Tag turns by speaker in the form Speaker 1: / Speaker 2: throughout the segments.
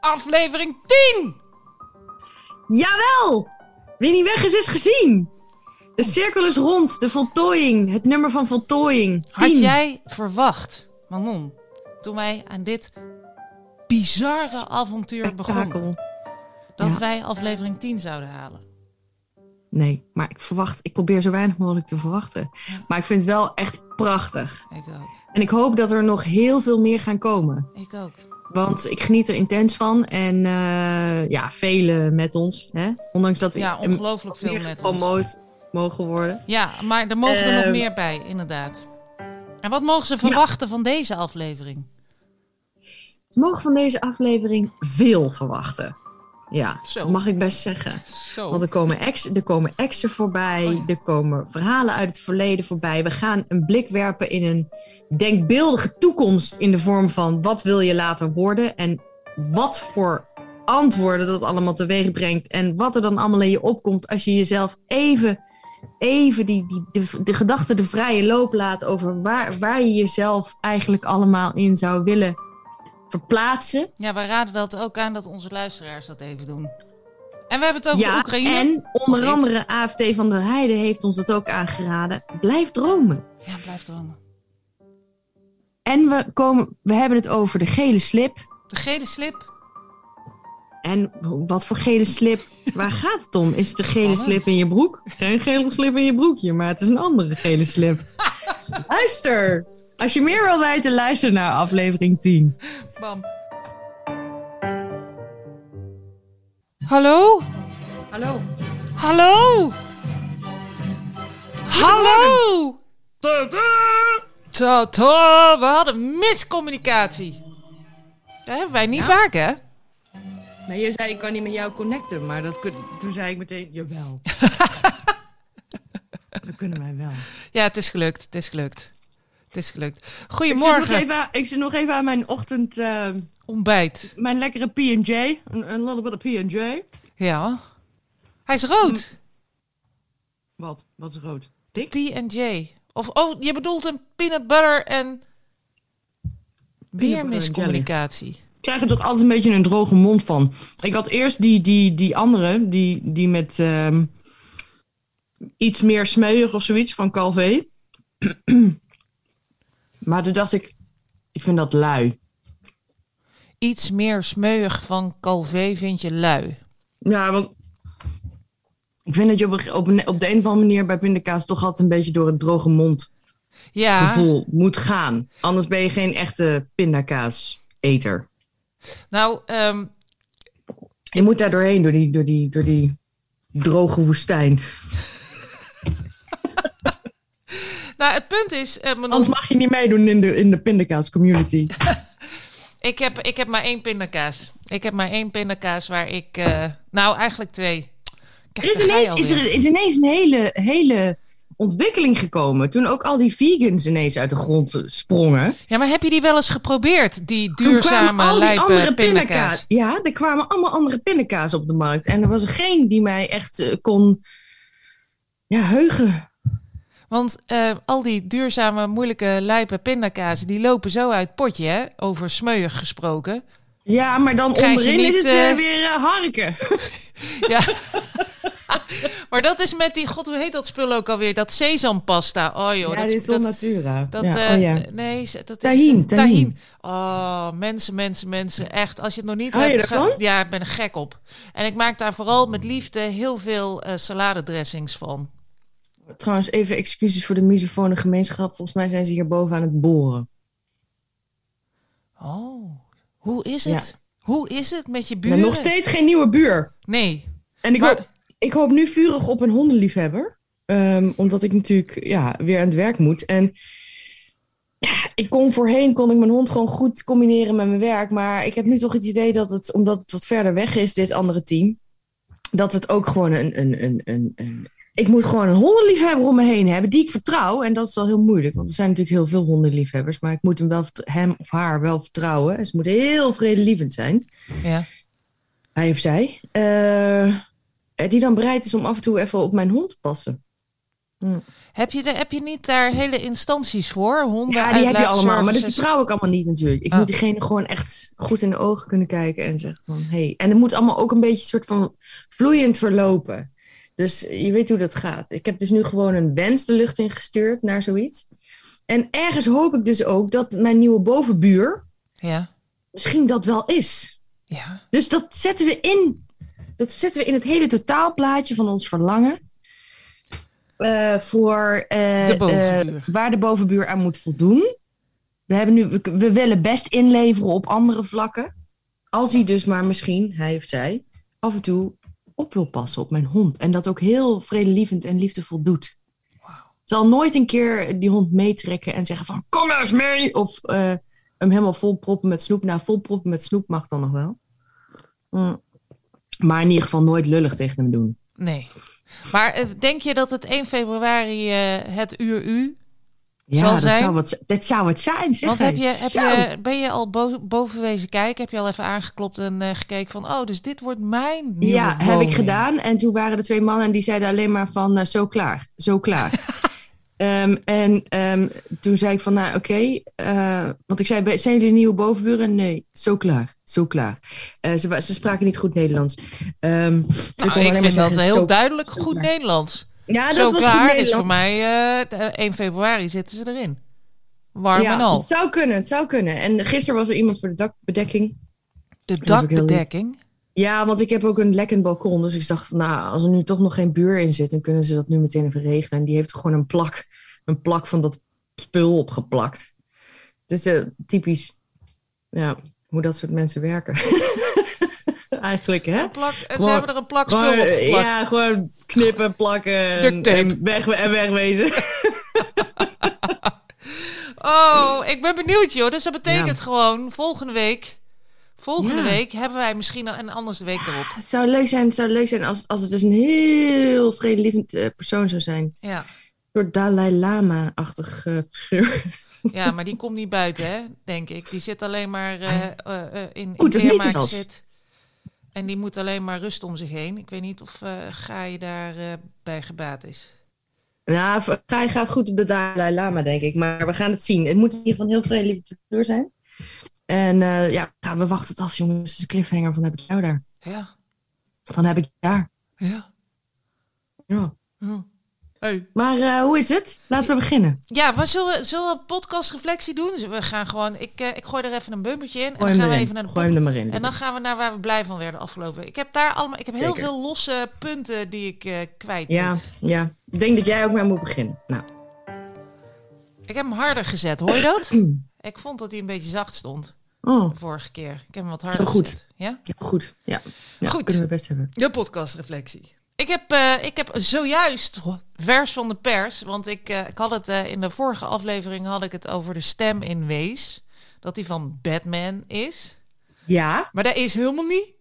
Speaker 1: aflevering 10!
Speaker 2: Jawel! Wie niet weg is, is gezien. De cirkel is rond, de voltooiing, het nummer van voltooiing.
Speaker 1: Had jij verwacht, Manon, toen wij aan dit bizarre avontuur begonnen, dat
Speaker 2: Ja.
Speaker 1: wij aflevering 10 zouden halen?
Speaker 2: Nee, maar ik verwacht, ik probeer zo weinig mogelijk te verwachten. Maar ik vind het wel echt prachtig.
Speaker 1: Ik ook.
Speaker 2: En ik hoop dat er nog heel veel meer gaan komen.
Speaker 1: Ik ook.
Speaker 2: Want ik geniet er intens van. En eh, ja, velen met ons. Hè? Ondanks dat we
Speaker 1: Ja, ongelooflijk veel
Speaker 2: meer
Speaker 1: met ons.
Speaker 2: gepromoot mogen worden.
Speaker 1: Ja, maar er mogen er nog
Speaker 2: Ehm.
Speaker 1: meer bij, inderdaad. En wat mogen ze verwachten van deze aflevering?
Speaker 2: Ze mogen van deze aflevering veel verwachten. Ja,
Speaker 1: Zo.
Speaker 2: mag ik best zeggen.
Speaker 1: Zo.
Speaker 2: Want er komen, ex, er komen exen voorbij,
Speaker 1: Oh ja.
Speaker 2: er komen verhalen uit het verleden voorbij. We gaan een blik werpen in een denkbeeldige toekomst in de vorm van wat wil je later worden en wat voor antwoorden dat allemaal teweeg brengt en wat er dan allemaal in je opkomt als je jezelf even, even die, die, de, de gedachte de vrije loop laat over waar, waar je jezelf eigenlijk allemaal in zou willen verplaatsen.
Speaker 1: Ja, wij raden dat ook aan dat onze luisteraars dat even doen. En we hebben het over
Speaker 2: Ja,
Speaker 1: Oekraïne.
Speaker 2: en onder andere AFT van der Heijden heeft ons dat ook aangeraden. Blijf dromen.
Speaker 1: Ja, blijf dromen.
Speaker 2: En we, komen, we hebben het over de gele slip.
Speaker 1: De gele slip.
Speaker 2: En wat voor gele slip? Waar gaat het om? Is het een gele slip in je broek? Geen gele slip in je broekje, maar het is een andere gele slip. luister! Als je meer wil weten, luister naar aflevering 10.
Speaker 1: Bam. Hallo?
Speaker 2: Hallo.
Speaker 1: Hallo? Hallo? Tata, we hadden miscommunicatie. Dat hebben wij niet vaak, hè?
Speaker 2: Nee, je zei ik kan niet met jou connecten, maar dat kun- toen zei ik meteen, jawel. dat kunnen wij wel.
Speaker 1: Ja, het is gelukt. Het is gelukt. Het is gelukt.
Speaker 2: Ik zit, nog
Speaker 1: Goedemorgen.
Speaker 2: even, ik zit nog even aan mijn ochtend, eh,
Speaker 1: Ontbijt.
Speaker 2: mijn lekkere P&J. Een little bit of P&J.
Speaker 1: Ja. Hij is rood.
Speaker 2: Wat? Wat is rood? Dik?
Speaker 1: P&J. Of, oh, je bedoelt een peanut butter en... Weer miscommunicatie.
Speaker 2: Ik krijg er toch altijd een beetje een droge mond van. Ik had eerst die, die, die andere, die, die met ehm, iets meer smeuig of zoiets van Calvé. maar toen dacht ik, ik vind dat lui.
Speaker 1: Iets meer smeuig van Calvé vind je lui.
Speaker 2: Ja, want ik vind dat je op, een, op, een, op de een of andere manier bij pindakaas toch altijd een beetje door het droge mond
Speaker 1: Ja,
Speaker 2: gevoel moet gaan. Anders ben je geen echte pindakaas-eter.
Speaker 1: nou, ehm,
Speaker 2: Je moet daar doorheen, door die, door die, door die droge woestijn.
Speaker 1: Nou, het punt is... eh,
Speaker 2: Anders mag je niet meedoen in de, in de pindakaas community.
Speaker 1: ik, heb, ik heb maar één pindakaas. Ik heb maar één pindakaas waar ik... eh, nou, eigenlijk twee. Kijk,
Speaker 2: Er is ineens, is er is ineens een hele, hele ontwikkeling gekomen. Toen ook al die vegans ineens uit de grond sprongen.
Speaker 1: Ja, maar heb je die wel eens geprobeerd? Die duurzame,
Speaker 2: al die
Speaker 1: lijpe
Speaker 2: andere
Speaker 1: pindakaas.
Speaker 2: pindakaas. Ja, er kwamen allemaal andere pindakaas op de markt. En er was er geen die mij echt eh, kon ja, heugen.
Speaker 1: Want eh, al die duurzame, moeilijke, lijpe pindakaas... die lopen zo uit het potje, hè? Over smeuig gesproken.
Speaker 2: Ja, maar dan
Speaker 1: Krijg je
Speaker 2: onderin
Speaker 1: niet,
Speaker 2: is het
Speaker 1: eh,
Speaker 2: eh, weer harken.
Speaker 1: Ja. maar dat is met die, god, hoe heet dat spul ook alweer? Dat sesampasta. Oh joh,
Speaker 2: ja,
Speaker 1: dat,
Speaker 2: is
Speaker 1: dat,
Speaker 2: natura.
Speaker 1: dat,
Speaker 2: ja, oh, ja.
Speaker 1: nee, dat is
Speaker 2: Tahin, tahin.
Speaker 1: Oh, mensen, mensen, mensen, echt. Als je het nog niet
Speaker 2: Hou je
Speaker 1: hebt,
Speaker 2: ervan?
Speaker 1: ja, ik ben er gek op. En ik maak daar vooral met liefde heel veel eh saladedressings van.
Speaker 2: Trouwens, even excuses voor de misofone gemeenschap. Volgens mij zijn ze hier boven aan het boren.
Speaker 1: Oh, hoe is
Speaker 2: Ja.
Speaker 1: het? Hoe is het met je buren?
Speaker 2: nog steeds geen nieuwe buur.
Speaker 1: Nee.
Speaker 2: En ik,
Speaker 1: Maar-
Speaker 2: hoop, ik hoop nu vurig op een hondenliefhebber. Ehm, omdat ik natuurlijk ja, weer aan het werk moet. En ja, ik kon voorheen kon ik mijn hond gewoon goed combineren met mijn werk. Maar ik heb nu toch het idee dat het, omdat het wat verder weg is, dit andere team, dat het ook gewoon een. een, een, een, een ik moet gewoon een hondenliefhebber om me heen hebben die ik vertrouw. En dat is wel heel moeilijk, want er zijn natuurlijk heel veel hondenliefhebbers. Maar ik moet hem, wel, hem of haar wel vertrouwen. Ze moeten heel vredelievend zijn
Speaker 1: Ja.
Speaker 2: hij of zij, eh, die dan bereid is om af en toe even op mijn hond te passen. Mm.
Speaker 1: Heb, je de, heb je niet daar hele instanties voor? Honden
Speaker 2: Ja, die heb je allemaal, maar dat vertrouw ik allemaal niet natuurlijk. Ik
Speaker 1: Ah.
Speaker 2: moet diegene gewoon echt goed in de ogen kunnen kijken en zeggen van, hey. En het moet allemaal ook een beetje soort van vloeiend verlopen. Dus je weet hoe dat gaat. Ik heb dus nu gewoon een wens de lucht ingestuurd naar zoiets. En ergens hoop ik dus ook dat mijn nieuwe bovenbuur
Speaker 1: Ja,
Speaker 2: misschien dat wel is.
Speaker 1: ja.
Speaker 2: Dus dat zetten we in. Dat zetten we in het hele totaalplaatje van ons verlangen. Eh, voor eh,
Speaker 1: De
Speaker 2: eh, waar de bovenbuur aan moet voldoen. We, hebben nu, we, we willen best inleveren op andere vlakken. Als hij dus maar misschien, hij of zij, af en toe op wil passen op mijn hond. En dat ook heel vredelievend en liefdevol doet.
Speaker 1: Wauw.
Speaker 2: Zal nooit een keer die hond meetrekken en zeggen van kom maar eens mee. Of eh, hem helemaal vol proppen met snoep. Nou, vol proppen met snoep mag dan nog wel. Mm. Maar in ieder geval nooit lullig tegen hem doen.
Speaker 1: Nee. Maar eh, denk je dat het 1 februari eh, het uur u?
Speaker 2: Ja,
Speaker 1: Zal
Speaker 2: dat,
Speaker 1: zijn?
Speaker 2: Zou wat, dat zou het zijn, zeg
Speaker 1: Want heb je, heb
Speaker 2: Zo.
Speaker 1: je, ben je al bo boven wezen kijken? Heb je al even aangeklopt en eh, gekeken van... Oh, dus dit wordt mijn nieuwe
Speaker 2: Ja, heb ik gedaan. En toen waren er twee mannen en die zeiden alleen maar van eh, zo klaar, zo klaar. Ehm, en ehm, toen zei ik van nou oké, eh, want ik zei "Ben- zijn jullie nieuwe bovenburen? Nee, zo klaar, zo klaar. Ze, ze spraken niet goed Nederlands. Ehm, ze
Speaker 1: Nou, ik vind dat heel duidelijk goed
Speaker 2: klaar.
Speaker 1: Nederlands.
Speaker 2: Ja, dat
Speaker 1: Zo
Speaker 2: was
Speaker 1: klaar is voor mij eh, de 1 februari zitten ze erin. Warm
Speaker 2: ja,
Speaker 1: en al.
Speaker 2: het zou kunnen, het zou kunnen. En gisteren was er iemand voor de dakbedekking.
Speaker 1: De dakbedekking.
Speaker 2: Ja, want ik heb ook een lekkend balkon. Dus ik dacht, van, nou, als er nu toch nog geen buur in zit, dan kunnen ze dat nu meteen even regelen. En die heeft gewoon een plak, een plak van dat spul opgeplakt. Dus eh, typisch, ja, hoe dat soort mensen werken. Eigenlijk, hè?
Speaker 1: Een plak, ze
Speaker 2: Gewoon-
Speaker 1: hebben er een plak spul op
Speaker 2: eh,
Speaker 1: geplakt.
Speaker 2: ja, gewoon knippen, plakken en,
Speaker 1: Duct tape.
Speaker 2: en, weg, en wegwezen.
Speaker 1: Oh, ik ben benieuwd joh. Dus dat betekent
Speaker 2: Ja.
Speaker 1: gewoon volgende week... Volgende
Speaker 2: Ja.
Speaker 1: week hebben wij misschien al- en anders de week erop.
Speaker 2: Het zou leuk zijn, het zou leuk zijn als, als het dus een heel vredelievend eh, persoon zou zijn.
Speaker 1: Ja.
Speaker 2: Een soort Dalai Lama-achtig eh, figuur.
Speaker 1: ja, maar die komt niet buiten, hè, denk ik. Die zit alleen maar eh, eh, eh, in, in
Speaker 2: Goed, dus niet
Speaker 1: zit. En die moet alleen maar rust om zich heen. Ik weet niet of eh Gaai daar eh, bij gebaat is.
Speaker 2: Nou, hij gaat goed op de Dalai Lama, denk ik. Maar we gaan het zien. Het moet in ieder geval heel vredelievend figuur zijn. En eh, ja, gaan we wachten het af, jongens. Het is een cliffhanger van heb ik jou daar.
Speaker 1: Ja,
Speaker 2: Dan heb ik je daar.
Speaker 1: ja.
Speaker 2: Ja.
Speaker 1: ja. Hey.
Speaker 2: Maar eh, hoe is het? Laten we beginnen.
Speaker 1: Ja, we zullen, zullen we een podcastreflectie doen? Dus we gaan gewoon, ik, eh, ik gooi er even een bumpertje in. En dan gaan we even naar de
Speaker 2: Gooi hem er maar in.
Speaker 1: En dan gaan we naar waar we blij van werden afgelopen week. Ik heb daar allemaal, ik heb heel
Speaker 2: Zeker.
Speaker 1: veel losse punten die ik eh, kwijt
Speaker 2: Ja,
Speaker 1: moet.
Speaker 2: ja. Ik denk dat jij ook maar moet beginnen. Nou,
Speaker 1: Ik heb hem harder gezet, hoor je dat? ik vond dat hij een beetje zacht stond
Speaker 2: oh,
Speaker 1: de vorige keer. Ik heb hem wat harder
Speaker 2: goed.
Speaker 1: gezet. Ja?
Speaker 2: ja, goed. Ja. ja
Speaker 1: Goed.
Speaker 2: kunnen we best hebben.
Speaker 1: De podcastreflectie. Ik heb, eh, ik heb zojuist vers van de pers, want ik, eh, ik had het eh, in de vorige aflevering had ik het over de stem in Wees. Dat die van Batman is.
Speaker 2: Ja?
Speaker 1: Maar dat is helemaal niet.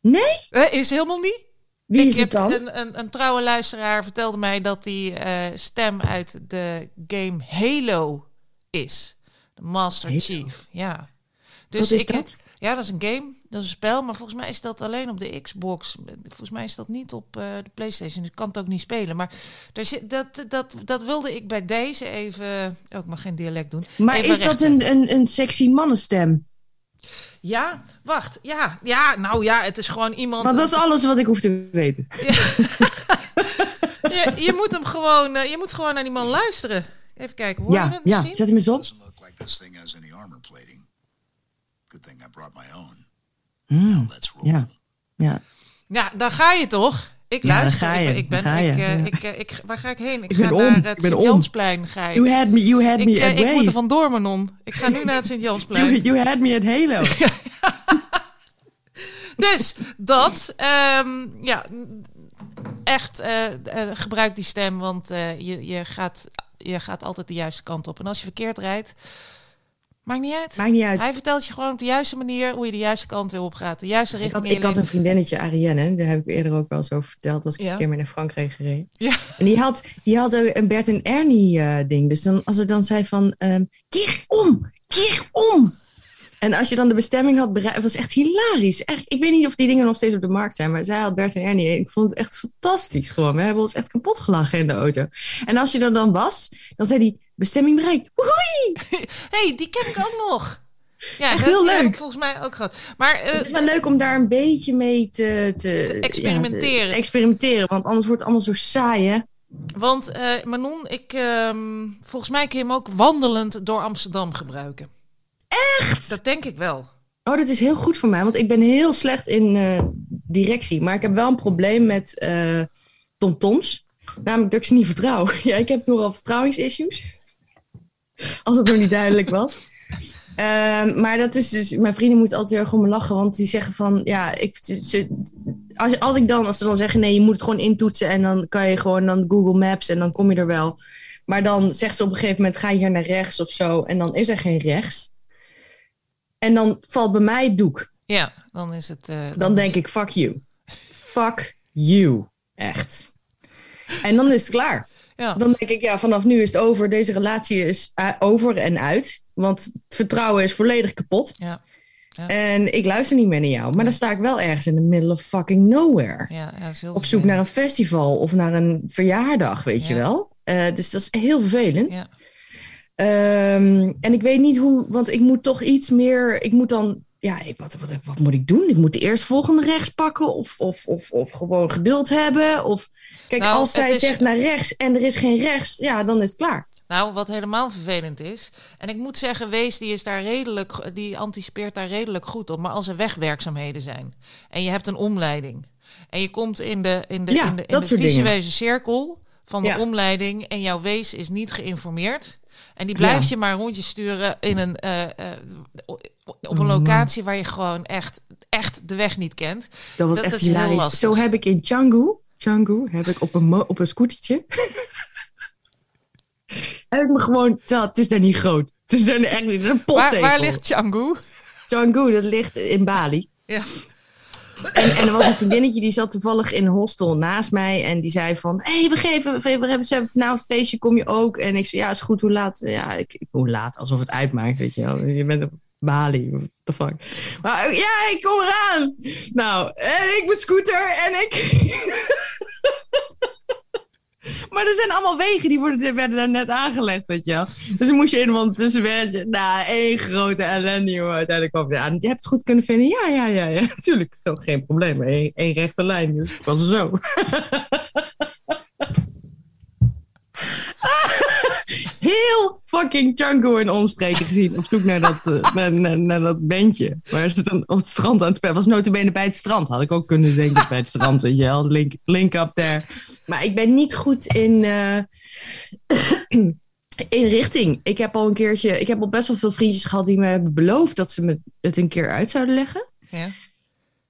Speaker 2: Nee?
Speaker 1: Dat is helemaal niet.
Speaker 2: Wie
Speaker 1: ik
Speaker 2: is het dan?
Speaker 1: Een, een, een trouwe luisteraar vertelde mij dat die stem uit de game Halo is. De Master
Speaker 2: Halo?
Speaker 1: Chief. Ja. Dus
Speaker 2: Wat is
Speaker 1: ik,
Speaker 2: dat?
Speaker 1: Ja, dat is een game. Dat is een spel. Maar volgens mij is dat alleen op de Xbox. Volgens mij is dat niet op eh, de PlayStation. Dus ik kan het ook niet spelen. Maar daar zit, dat, dat, dat wilde ik bij deze even. Oh, ik mag geen dialect doen.
Speaker 2: Maar
Speaker 1: even
Speaker 2: is dat een, een, een sexy mannenstem?
Speaker 1: Ja, wacht. Ja, ja, nou ja, het is gewoon iemand.
Speaker 2: Want dat is alles wat ik hoef te weten.
Speaker 1: je, je moet hem gewoon. eh, je moet gewoon naar die man luisteren. Even kijken. Hoor je
Speaker 2: Ja,
Speaker 1: het
Speaker 2: ja.
Speaker 1: misschien?
Speaker 2: Zet hem eens op.
Speaker 3: I brought my own. Now let's roll.
Speaker 2: Ja. Ja.
Speaker 1: Ja, daar ga je toch? Ik
Speaker 2: Ja,
Speaker 1: luister.
Speaker 2: ga
Speaker 1: ik
Speaker 2: je,
Speaker 1: ben, ik ben,
Speaker 2: daar ga je,
Speaker 1: ik, eh,
Speaker 2: ja.
Speaker 1: ik, eh, ik, waar ga ik heen? Ik,
Speaker 2: Ik
Speaker 1: ga
Speaker 2: om,
Speaker 1: naar het
Speaker 2: om.
Speaker 1: Sint-Jansplein. Ga ik.
Speaker 2: You had me, you had
Speaker 1: Ik,
Speaker 2: me
Speaker 1: eh,
Speaker 2: at
Speaker 1: ik moet er vandoor, Manon. Ik ga nu naar het Sint-Jansplein.
Speaker 2: You, you had me at Halo.
Speaker 1: Dus dat, ehm, ja, echt eh, eh, gebruik die stem, want eh, je, je, gaat, je gaat altijd de juiste kant op. En als je verkeerd rijdt, maakt niet uit.
Speaker 2: Maakt niet uit.
Speaker 1: Hij vertelt je gewoon op de juiste manier hoe je de juiste kant weer op gaat. De juiste
Speaker 2: Ik
Speaker 1: richting
Speaker 2: had,
Speaker 1: in
Speaker 2: ik had een vriendinnetje, Arienne, daar heb ik eerder ook wel eens over verteld, als ik
Speaker 1: Ja.
Speaker 2: een keer mee naar Frankrijk gereden.
Speaker 1: Ja.
Speaker 2: En die had, die had ook een Bert en Ernie eh, ding. Dus dan, als het dan zei van, ehm keer om, keer om. En als je dan de bestemming had bereikt, het was echt hilarisch. Echt, ik weet niet of die dingen nog steeds op de markt zijn, maar zij had Bert en Ernie. Ik vond het echt fantastisch gewoon. We hebben ons echt kapot gelachen in de auto. En als je er dan was, dan zei die bestemming bereikt. Woehoei!
Speaker 1: hey, die ken ik ook nog. Ja,
Speaker 2: Echt heel leuk.
Speaker 1: volgens mij ook gehad. Maar eh,
Speaker 2: Het is wel leuk om daar een beetje mee te, te,
Speaker 1: Te experimenteren.
Speaker 2: ja, te experimenteren, want anders wordt het allemaal zo saai, hè?
Speaker 1: Want eh, Manon, ik, ehm, volgens mij kun je hem ook wandelend door Amsterdam gebruiken. Echt? Dat denk ik wel.
Speaker 2: Oh, dat is heel goed voor mij, want ik ben heel slecht in eh, directie. Maar ik heb wel een probleem met eh tomtoms. Namelijk dat ik ze niet vertrouw. Ja, ik heb nogal vertrouwingsissues. Als het nog niet duidelijk was. Ehm, maar dat is dus, mijn vrienden moeten altijd heel erg om me lachen, want die zeggen van, ja, ik, ze, als, als ik dan, als ze dan zeggen, nee, je moet het gewoon intoetsen en dan kan je gewoon dan Google Maps en dan kom je er wel. Maar dan zegt ze op een gegeven moment, ga je hier naar rechts of zo, en dan is er geen rechts. En dan valt bij mij het doek.
Speaker 1: Ja, dan is het... eh,
Speaker 2: Dan denk ik, fuck you. Fuck you. Echt. En dan is het klaar.
Speaker 1: Ja.
Speaker 2: Dan denk ik, ja, vanaf nu is het over. Deze relatie is eh, over en uit. Want het vertrouwen is volledig kapot.
Speaker 1: Ja. Ja.
Speaker 2: En ik luister niet meer naar jou. Maar dan sta ik wel ergens in the middle of fucking nowhere.
Speaker 1: Ja, ja, dat is heel
Speaker 2: Op zoek naar een festival of naar een verjaardag, weet je wel. Eh, dus dat is heel vervelend. Ehm, en ik weet niet hoe, want ik moet toch iets meer. Ik moet dan, ja, wat, wat, wat moet ik doen? Ik moet de eerstvolgende rechts pakken of, of, of, of gewoon geduld hebben. Of kijk,
Speaker 1: Nou,
Speaker 2: als zij
Speaker 1: is-
Speaker 2: zegt naar rechts en er is geen rechts, ja, dan is het klaar.
Speaker 1: Nou, wat helemaal vervelend is. En ik moet zeggen, Wees die is daar redelijk, die anticipeert daar redelijk goed op. Maar als er wegwerkzaamheden zijn en je hebt een omleiding. En je komt in de, in de,
Speaker 2: Ja,
Speaker 1: in de, in de
Speaker 2: dingen.
Speaker 1: visueuze cirkel van de
Speaker 2: Ja.
Speaker 1: omleiding. En jouw Wees is niet geïnformeerd. En die blijft
Speaker 2: Ja.
Speaker 1: je maar rondjes sturen in een, eh, eh, op een locatie waar je gewoon echt, echt de weg niet kent.
Speaker 2: Dat was
Speaker 1: Dat-
Speaker 2: echt
Speaker 1: dat is heel
Speaker 2: hilarisch.
Speaker 1: lastig.
Speaker 2: Zo heb ik in Canggu, Canggu heb ik op een, op een scootertje. heb ik me gewoon, terwijl het is daar niet groot. Het is daar echt niet, een
Speaker 1: Waar, waar ligt Canggu?
Speaker 2: Canggu, dat ligt in Bali.
Speaker 1: Ja.
Speaker 2: En, en er was een vriendinnetje die zat toevallig in een hostel naast mij. En die zei van, hé, hey, we, geven, we hebben ze hebben vanavond feestje, kom je ook? En ik zei, ja, is goed, hoe laat? Ja, ik, hoe laat? Alsof het uitmaakt, weet je wel. Je bent op Bali, what the fuck. Maar ja, ik kom eraan. Nou, en ik ben scooter en ik... Maar er zijn allemaal wegen die worden, werden daar net aangelegd, weet je wel. Dus dan moest je in, want tussen werd nou, één grote ellende. Uiteindelijk kwam je hebt het goed kunnen vinden? Ja, ja, ja, ja. Natuurlijk, zo geen probleem. Eén, rechte lijn, dus was zo. Heel fucking Django in omstreken gezien. Op zoek naar dat, naar, naar, naar dat bandje. Waar ze dan op het strand aan het spelen. Was notabene bij het strand. Had ik ook kunnen denken bij het strand. Weet je wel. Link, link up there. Maar ik ben niet goed in... eh, in richting. Ik heb al een keertje... Ik heb al best wel veel vriendjes gehad die me hebben beloofd... dat ze me het een keer uit zouden leggen.
Speaker 1: Ja.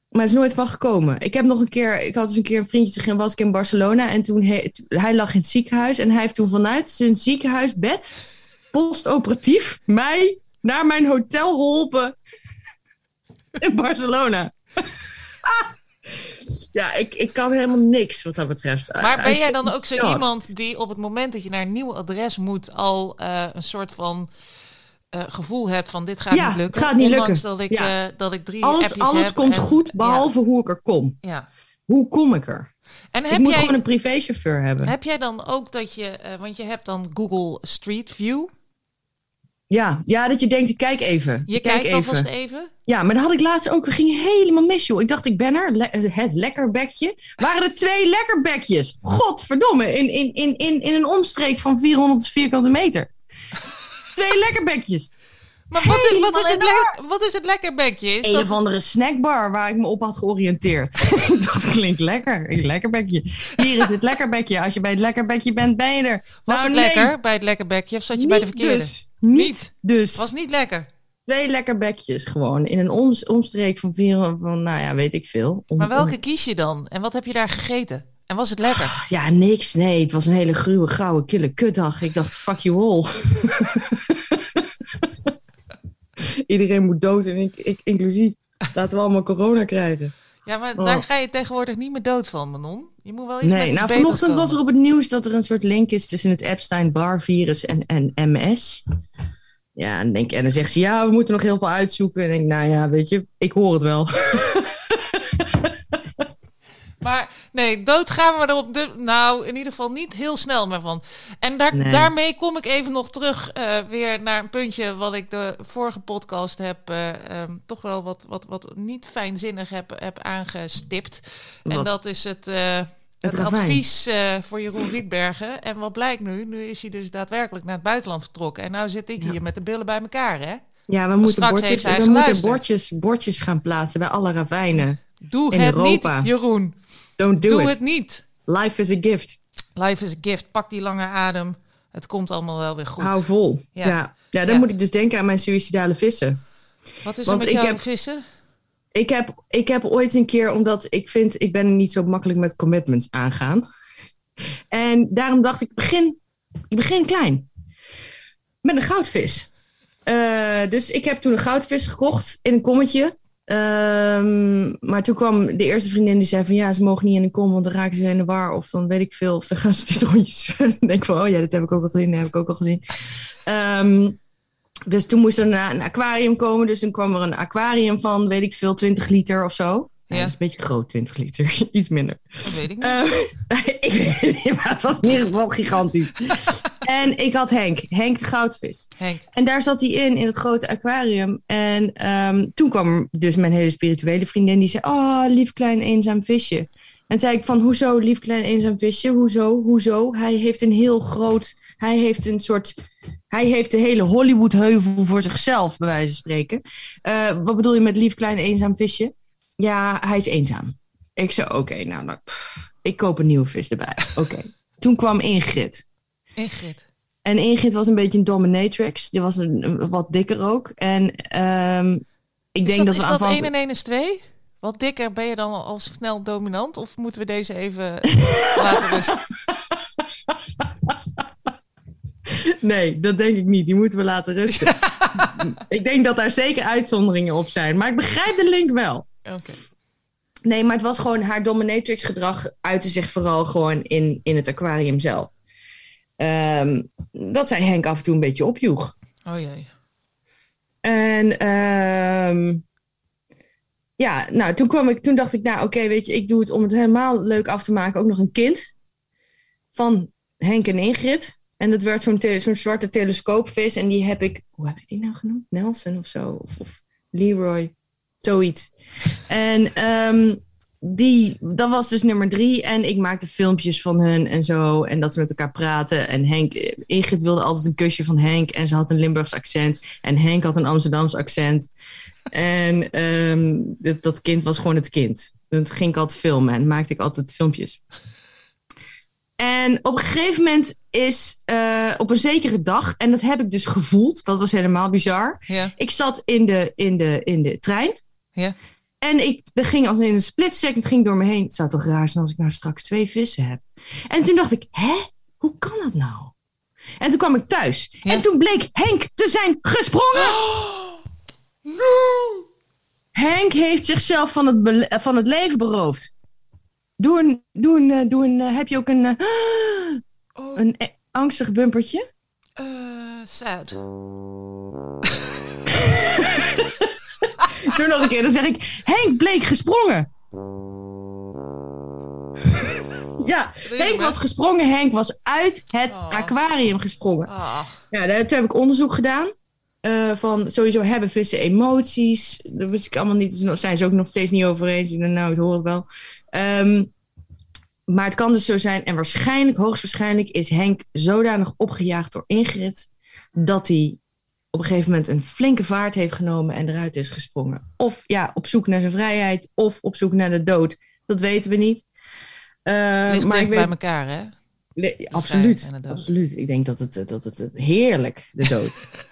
Speaker 2: Maar het is nooit van gekomen. Ik heb nog een keer, ik had dus een keer een vriendje, toen was ik in Barcelona en toen he- hij lag in het ziekenhuis en hij heeft toen vanuit zijn ziekenhuisbed postoperatief mij naar mijn hotel geholpen in Barcelona. ja, ik, ik kan helemaal niks wat dat betreft.
Speaker 1: Maar ben jij dan ook zo iemand die op het moment dat je naar een nieuw adres moet al eh, een soort van eh, gevoel hebt van dit gaat
Speaker 2: Ja,
Speaker 1: niet lukken?
Speaker 2: het gaat niet lukken.
Speaker 1: dat ik,
Speaker 2: Ja.
Speaker 1: eh, dat ik drie
Speaker 2: Alles, alles komt
Speaker 1: en-
Speaker 2: goed, behalve hoe ik er kom.
Speaker 1: Ja.
Speaker 2: Hoe kom ik er?
Speaker 1: En
Speaker 2: ik
Speaker 1: heb
Speaker 2: moet
Speaker 1: jij,
Speaker 2: gewoon een privéchauffeur hebben.
Speaker 1: heb jij dan ook dat je, eh, want je hebt dan Google Street View.
Speaker 2: Ja, ja, dat je denkt, ik kijk even.
Speaker 1: Je
Speaker 2: Ik kijk
Speaker 1: kijkt alvast even.
Speaker 2: Ja, maar dat had ik laatst ook. We gingen helemaal mis, joh. Ik dacht, ik ben er. Le- het lekkerbekje. Waren er twee lekkerbekjes? Godverdomme. In, in, in, in, in een omstreek van 400 vierkante meter. Twee lekkerbekjes.
Speaker 1: Maar wat is, wat, is het
Speaker 2: in de
Speaker 1: le- wat is het lekkerbekje? Is
Speaker 2: Een
Speaker 1: dat,
Speaker 2: of andere snackbar waar ik me op had georiënteerd. dacht, klinkt lekker. Een lekkerbekje. Hier is het lekkerbekje. Als je bij het lekkerbekje bent, ben je er.
Speaker 1: was
Speaker 2: Nou,
Speaker 1: het
Speaker 2: nee,
Speaker 1: lekker bij het lekkerbekje of zat je bij de verkeerde?
Speaker 2: Dus. Niet
Speaker 1: Niet.
Speaker 2: dus.
Speaker 1: Was niet lekker.
Speaker 2: Twee lekkerbekjes gewoon. In een oms- omstreek van, vier, van, nou ja, weet ik veel. Om-
Speaker 1: Maar
Speaker 2: om-
Speaker 1: welke kies je dan? En wat heb je daar gegeten? En was het lekker?
Speaker 2: Ja, niks. Nee, het was een hele gruwe, grauwe, kille kutdag. Ik dacht, fuck you all. Iedereen moet dood en ik, ik inclusief. Laten we allemaal corona krijgen.
Speaker 1: Ja, maar
Speaker 2: Oh.
Speaker 1: daar ga je tegenwoordig niet meer dood van, Manon. Je moet wel iets
Speaker 2: Nee, nou vanochtend was er op het nieuws dat er een soort link is tussen het Epstein-Barr-virus en, en MS. Ja, en, denk, en dan zegt ze, ja, we moeten nog heel veel uitzoeken. En ik denk, nou ja, weet je, ik hoor het wel.
Speaker 1: Maar nee, dood gaan we er op de, nou in ieder geval niet heel snel meer van. En daar,
Speaker 2: Nee.
Speaker 1: daarmee kom ik even nog terug eh, weer naar een puntje wat ik de vorige podcast heb eh, ehm, toch wel wat, wat, wat niet fijnzinnig heb, heb aangestipt. En dat is het, eh, het, advies voor Jeroen Rietbergen. En wat blijkt nu? Nu is hij dus daadwerkelijk naar het buitenland vertrokken. En nou zit ik
Speaker 2: Ja.
Speaker 1: hier met de billen bij elkaar, hè?
Speaker 2: Ja, we moeten,
Speaker 1: straks
Speaker 2: bordjes, we moeten bordjes, bordjes gaan plaatsen bij alle ravijnen.
Speaker 1: Doe
Speaker 2: In
Speaker 1: het
Speaker 2: Europa.
Speaker 1: niet, Jeroen.
Speaker 2: Don't do
Speaker 1: Doe
Speaker 2: it.
Speaker 1: het niet.
Speaker 2: Life is a gift.
Speaker 1: Life is a gift. Pak die lange adem. Het komt allemaal wel weer goed.
Speaker 2: Hou vol.
Speaker 1: Ja.
Speaker 2: Ja, ja. dan
Speaker 1: Ja.
Speaker 2: moet ik dus denken aan mijn suïcidale vissen.
Speaker 1: Wat is
Speaker 2: Want
Speaker 1: er met
Speaker 2: ik
Speaker 1: jou
Speaker 2: heb-
Speaker 1: vissen?
Speaker 2: Ik heb, ik heb ooit een keer, omdat ik vind, ik ben niet zo makkelijk met commitments aangaan. En daarom dacht ik, begin, ik begin klein. Met een goudvis. Eh, dus ik heb toen een goudvis gekocht in een kommetje. Ehm, maar toen kwam de eerste vriendin die zei van ja, ze mogen niet in een kom, want dan raken ze in de war. Of dan weet ik veel, of dan gaan ze dit rondjes. dan denk ik van, oh ja, dit heb ik ook al gezien, dat heb ik ook al gezien. Ehm, dus toen moest er een, een aquarium komen. Dus toen kwam er een aquarium van, weet ik veel, 20 liter of zo. Ja.
Speaker 1: Ja.
Speaker 2: dat is een beetje groot, 20 liter. Iets minder.
Speaker 1: Dat weet ik niet.
Speaker 2: Ehm, ik weet niet, maar het was in ieder geval gigantisch. En ik had Henk, Henk de goudvis.
Speaker 1: Henk.
Speaker 2: En daar zat hij in, in het grote aquarium. En ehm, toen kwam dus mijn hele spirituele vriendin. Die zei, oh, lief klein eenzaam visje. En zei ik van, hoezo lief klein eenzaam visje? Hoezo? Hoezo? Hij heeft een heel groot... Hij heeft een soort... Hij heeft de hele Hollywood-heuvel voor zichzelf, bij wijze van spreken. Eh, wat bedoel je met lief klein eenzaam visje? Ja, hij is eenzaam. Ik zei, oké, nou, nou pff, ik koop een nieuwe vis erbij. Oké. Toen kwam Ingrid.
Speaker 1: Ingrid.
Speaker 2: En Ingrid was een beetje een dominatrix. Die was een, wat dikker ook. En ehm, ik
Speaker 1: Is
Speaker 2: denk
Speaker 1: dat,
Speaker 2: dat,
Speaker 1: is
Speaker 2: we
Speaker 1: dat 1
Speaker 2: aanvankelijk...
Speaker 1: en 1 is 2? Wat dikker ben je dan al al snel dominant? Of moeten we deze even laten rusten?
Speaker 2: Nee, dat denk ik niet. Die moeten we laten rusten. ik denk dat daar zeker uitzonderingen op zijn. Maar ik begrijp de link wel.
Speaker 1: Oké.
Speaker 2: Nee, maar het was gewoon haar dominatrix gedrag uitte zich vooral gewoon in, in het aquarium zelf. Ehm, dat zij Henk af en toe een beetje opjoeg.
Speaker 1: Oh jee.
Speaker 2: En ehm, ja, nou, toen, kwam ik, toen dacht ik, nou oké, weet je, ik doe het om het helemaal leuk af te maken. Ook nog een kind van Henk en Ingrid. En dat werd zo'n tele- zo'n zwarte telescoopvis. En die heb ik, hoe heb ik die nou genoemd? Nelson of zo? Of, of Leroy, zoiets. En ehm, die, dat was dus nummer drie. En ik maakte filmpjes van hun en zo. En dat ze met elkaar praten. En Henk, Ingrid wilde altijd een kusje van Henk. En ze had een Limburgs accent. En Henk had een Amsterdams accent. En ehm, dat, dat kind was gewoon het kind. Dat ging ik altijd filmen en maakte ik altijd filmpjes. En op een gegeven moment is eh, op een zekere dag, en dat heb ik dus gevoeld, dat was helemaal bizar.
Speaker 1: Ja.
Speaker 2: Ik zat in de, in de, in de trein.
Speaker 1: Ja.
Speaker 2: En ik, er ging als in een split second ging door me heen. Het zou toch raar zijn als ik nou straks twee vissen heb. En toen dacht ik, hè? Hoe kan dat nou? En toen kwam ik thuis.
Speaker 1: Ja.
Speaker 2: En toen bleek Henk te zijn gesprongen. Henk heeft zichzelf van het, van het leven beroofd. Doe een, doe een, eh, doe een eh, heb je ook een, eh,
Speaker 1: Oh,
Speaker 2: een eh, angstig bumpertje?
Speaker 1: eh, sad.
Speaker 2: Doe nog een keer, dan zeg ik, Henk bleek gesprongen. Ja, Henk was gesprongen. Henk was uit het
Speaker 1: Oh.
Speaker 2: aquarium gesprongen. Ja, daar, toen heb ik onderzoek gedaan. eh, van sowieso hebben vissen emoties. Dat wist ik allemaal niet. Daar zijn ze ook nog steeds niet over eens. Nou, het wel. Ehm, maar het kan dus zo zijn. En waarschijnlijk, hoogstwaarschijnlijk, is Henk zodanig opgejaagd door Ingrid. dat hij op een gegeven moment een flinke vaart heeft genomen en eruit is gesprongen. Of ja, op zoek naar zijn vrijheid. Of op zoek naar de dood. Dat weten we niet. Eh,
Speaker 1: ligt
Speaker 2: maar ik
Speaker 1: bij
Speaker 2: weet,
Speaker 1: elkaar, hè?
Speaker 2: Nee, absoluut. Absoluut. Ik denk dat het, dat het heerlijk, de dood.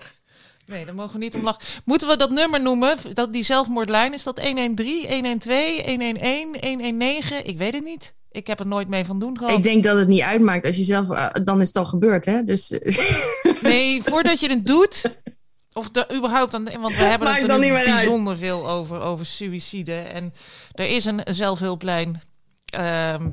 Speaker 1: Nee, daar mogen we niet om lachen. Moeten we dat nummer noemen? Dat die zelfmoordlijn, is dat 113, 112, 111, 119? Ik weet het niet. Ik heb er nooit mee van doen gehad.
Speaker 2: ik denk dat het niet uitmaakt. Als je zelf, eh, dan is het al gebeurd, hè? Dus eh,
Speaker 1: Nee, voordat je het doet. Of er überhaupt aan. Want we hebben
Speaker 2: Maakt
Speaker 1: het
Speaker 2: dan
Speaker 1: er
Speaker 2: uit.
Speaker 1: bijzonder veel over, over suïcide. En er is een zelfhulplijn. Ehm,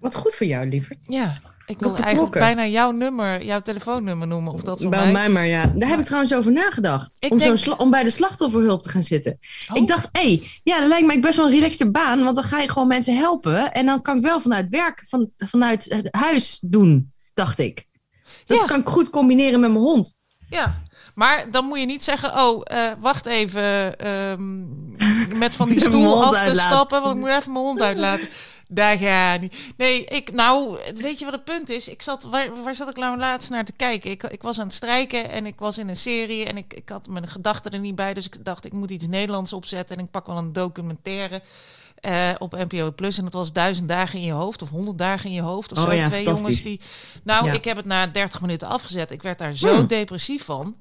Speaker 2: wat goed voor jou, lieverd.
Speaker 1: ja, Ik wil eigenlijk bijna jouw nummer, jouw telefoonnummer noemen. Of dat van
Speaker 2: Bij
Speaker 1: mij.
Speaker 2: mij maar, ja. Daar heb ik trouwens over nagedacht.
Speaker 1: Ik
Speaker 2: om,
Speaker 1: denk-
Speaker 2: sla- om bij de slachtofferhulp te gaan zitten.
Speaker 1: Oh.
Speaker 2: Ik dacht, hé, hey, ja, dat lijkt mij best wel een relaxte baan. Want dan ga je gewoon mensen helpen. En dan kan ik wel vanuit werk, van, vanuit het huis doen, dacht ik. Dat
Speaker 1: Ja.
Speaker 2: kan ik goed combineren met mijn hond.
Speaker 1: Ja, maar dan moet je niet zeggen, oh, eh, wacht even, ehm, met van die stoel af te
Speaker 2: uitlaten.
Speaker 1: stappen, want ik moet even mijn hond uitlaten. Daar ga niet. Nee, ik, nou, weet je wat het punt is? Ik zat, waar, waar zat ik nou laatst naar te kijken? Ik, ik was aan het strijken en ik was in een serie en ik, ik had mijn gedachten er niet bij. Dus ik dacht, ik moet iets Nederlands opzetten en ik pak wel een documentaire. eh, op NPO Plus en dat was duizend dagen in je hoofd of honderd dagen in je hoofd of
Speaker 2: Oh
Speaker 1: zo.
Speaker 2: ja,
Speaker 1: Twee jongens die. Nou,
Speaker 2: Ja.
Speaker 1: ik heb het na 30 minuten afgezet. Ik werd daar zo
Speaker 2: Hmm.
Speaker 1: depressief van.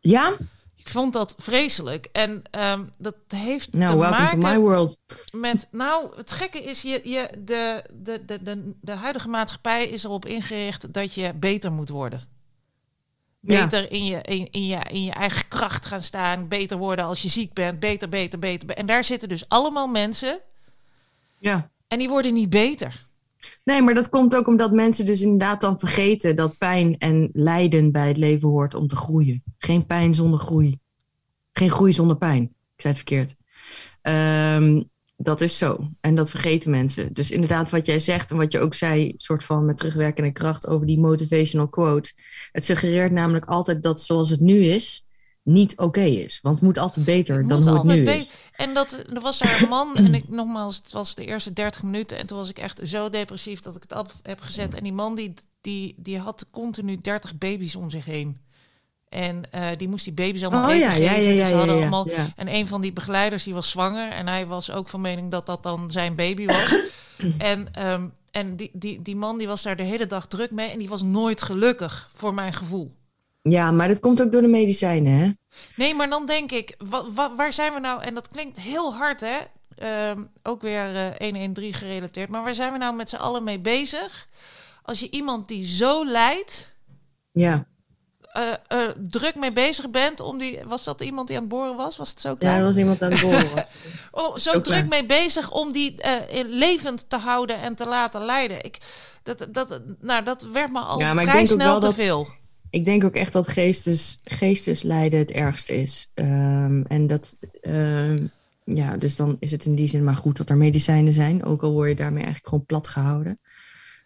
Speaker 2: Ja?
Speaker 1: Ik vond dat vreselijk. En ehm, dat heeft
Speaker 2: Nou,
Speaker 1: te
Speaker 2: to
Speaker 1: maken
Speaker 2: my world.
Speaker 1: met... Nou, het gekke is, je, je, de, de, de, de, de huidige maatschappij is erop ingericht dat je beter moet worden.
Speaker 2: Ja.
Speaker 1: Beter in, je, in, in, je, in je eigen kracht gaan staan. Beter worden als je ziek bent. Beter, beter, beter. be- En daar zitten dus allemaal mensen.
Speaker 2: Ja.
Speaker 1: En die worden niet beter.
Speaker 2: Nee, maar dat komt ook omdat mensen dus inderdaad dan vergeten dat pijn en lijden bij het leven hoort om te groeien. Geen pijn zonder groei. Geen groei zonder pijn. Ik zei het verkeerd. Ehm, dat is zo. En dat vergeten mensen. Dus inderdaad, wat jij zegt en wat je ook zei, soort van met terugwerkende kracht over die motivational quote. Het suggereert namelijk altijd dat zoals het nu is, niet oké is. Want het moet altijd beter
Speaker 1: Het
Speaker 2: dan hoe het nu is.
Speaker 1: En dat, er was daar een man, en ik nogmaals, het was de eerste 30 minuten. En toen was ik echt zo depressief dat ik het af heb gezet. En die man die, die, die had continu 30 baby's om zich heen. En eh, die moest die baby's allemaal
Speaker 2: Oh
Speaker 1: eten
Speaker 2: ja, ja,
Speaker 1: geven.
Speaker 2: ja,
Speaker 1: dus
Speaker 2: ja,
Speaker 1: ze hadden allemaal. En een van die begeleiders die was zwanger. En hij was ook van mening dat dat dan zijn baby was. en ehm, en die, die, die man die was daar de hele dag druk mee. En die was nooit gelukkig, voor mijn gevoel.
Speaker 2: Ja, maar dat komt ook door de medicijnen, hè?
Speaker 1: Nee, maar dan denk ik, wa, wa- waar zijn we nou? En dat klinkt heel hard, hè? Ehm, ook weer eh 113 gerelateerd. Maar waar zijn we nou met z'n allen mee bezig? Als je iemand die zo lijdt,
Speaker 2: Ja.
Speaker 1: eh, eh, druk mee bezig bent om die... Was dat iemand die aan het boren was? Was het zo
Speaker 2: Ja, er was iemand aan het boren. Was.
Speaker 1: Oh, zo,
Speaker 2: Zo
Speaker 1: druk mee bezig om die levend te houden en te laten lijden. Ik, dat, dat, nou, dat werd me al
Speaker 2: Ja, maar ik
Speaker 1: vrij
Speaker 2: denk ook
Speaker 1: snel
Speaker 2: wel
Speaker 1: te
Speaker 2: dat-
Speaker 1: veel.
Speaker 2: Ik denk ook echt dat geestes, geesteslijden het ergste is. Ehm, en dat, ehm, ja, dus dan is het in die zin maar goed dat er medicijnen zijn. Ook al word je daarmee eigenlijk gewoon plat gehouden.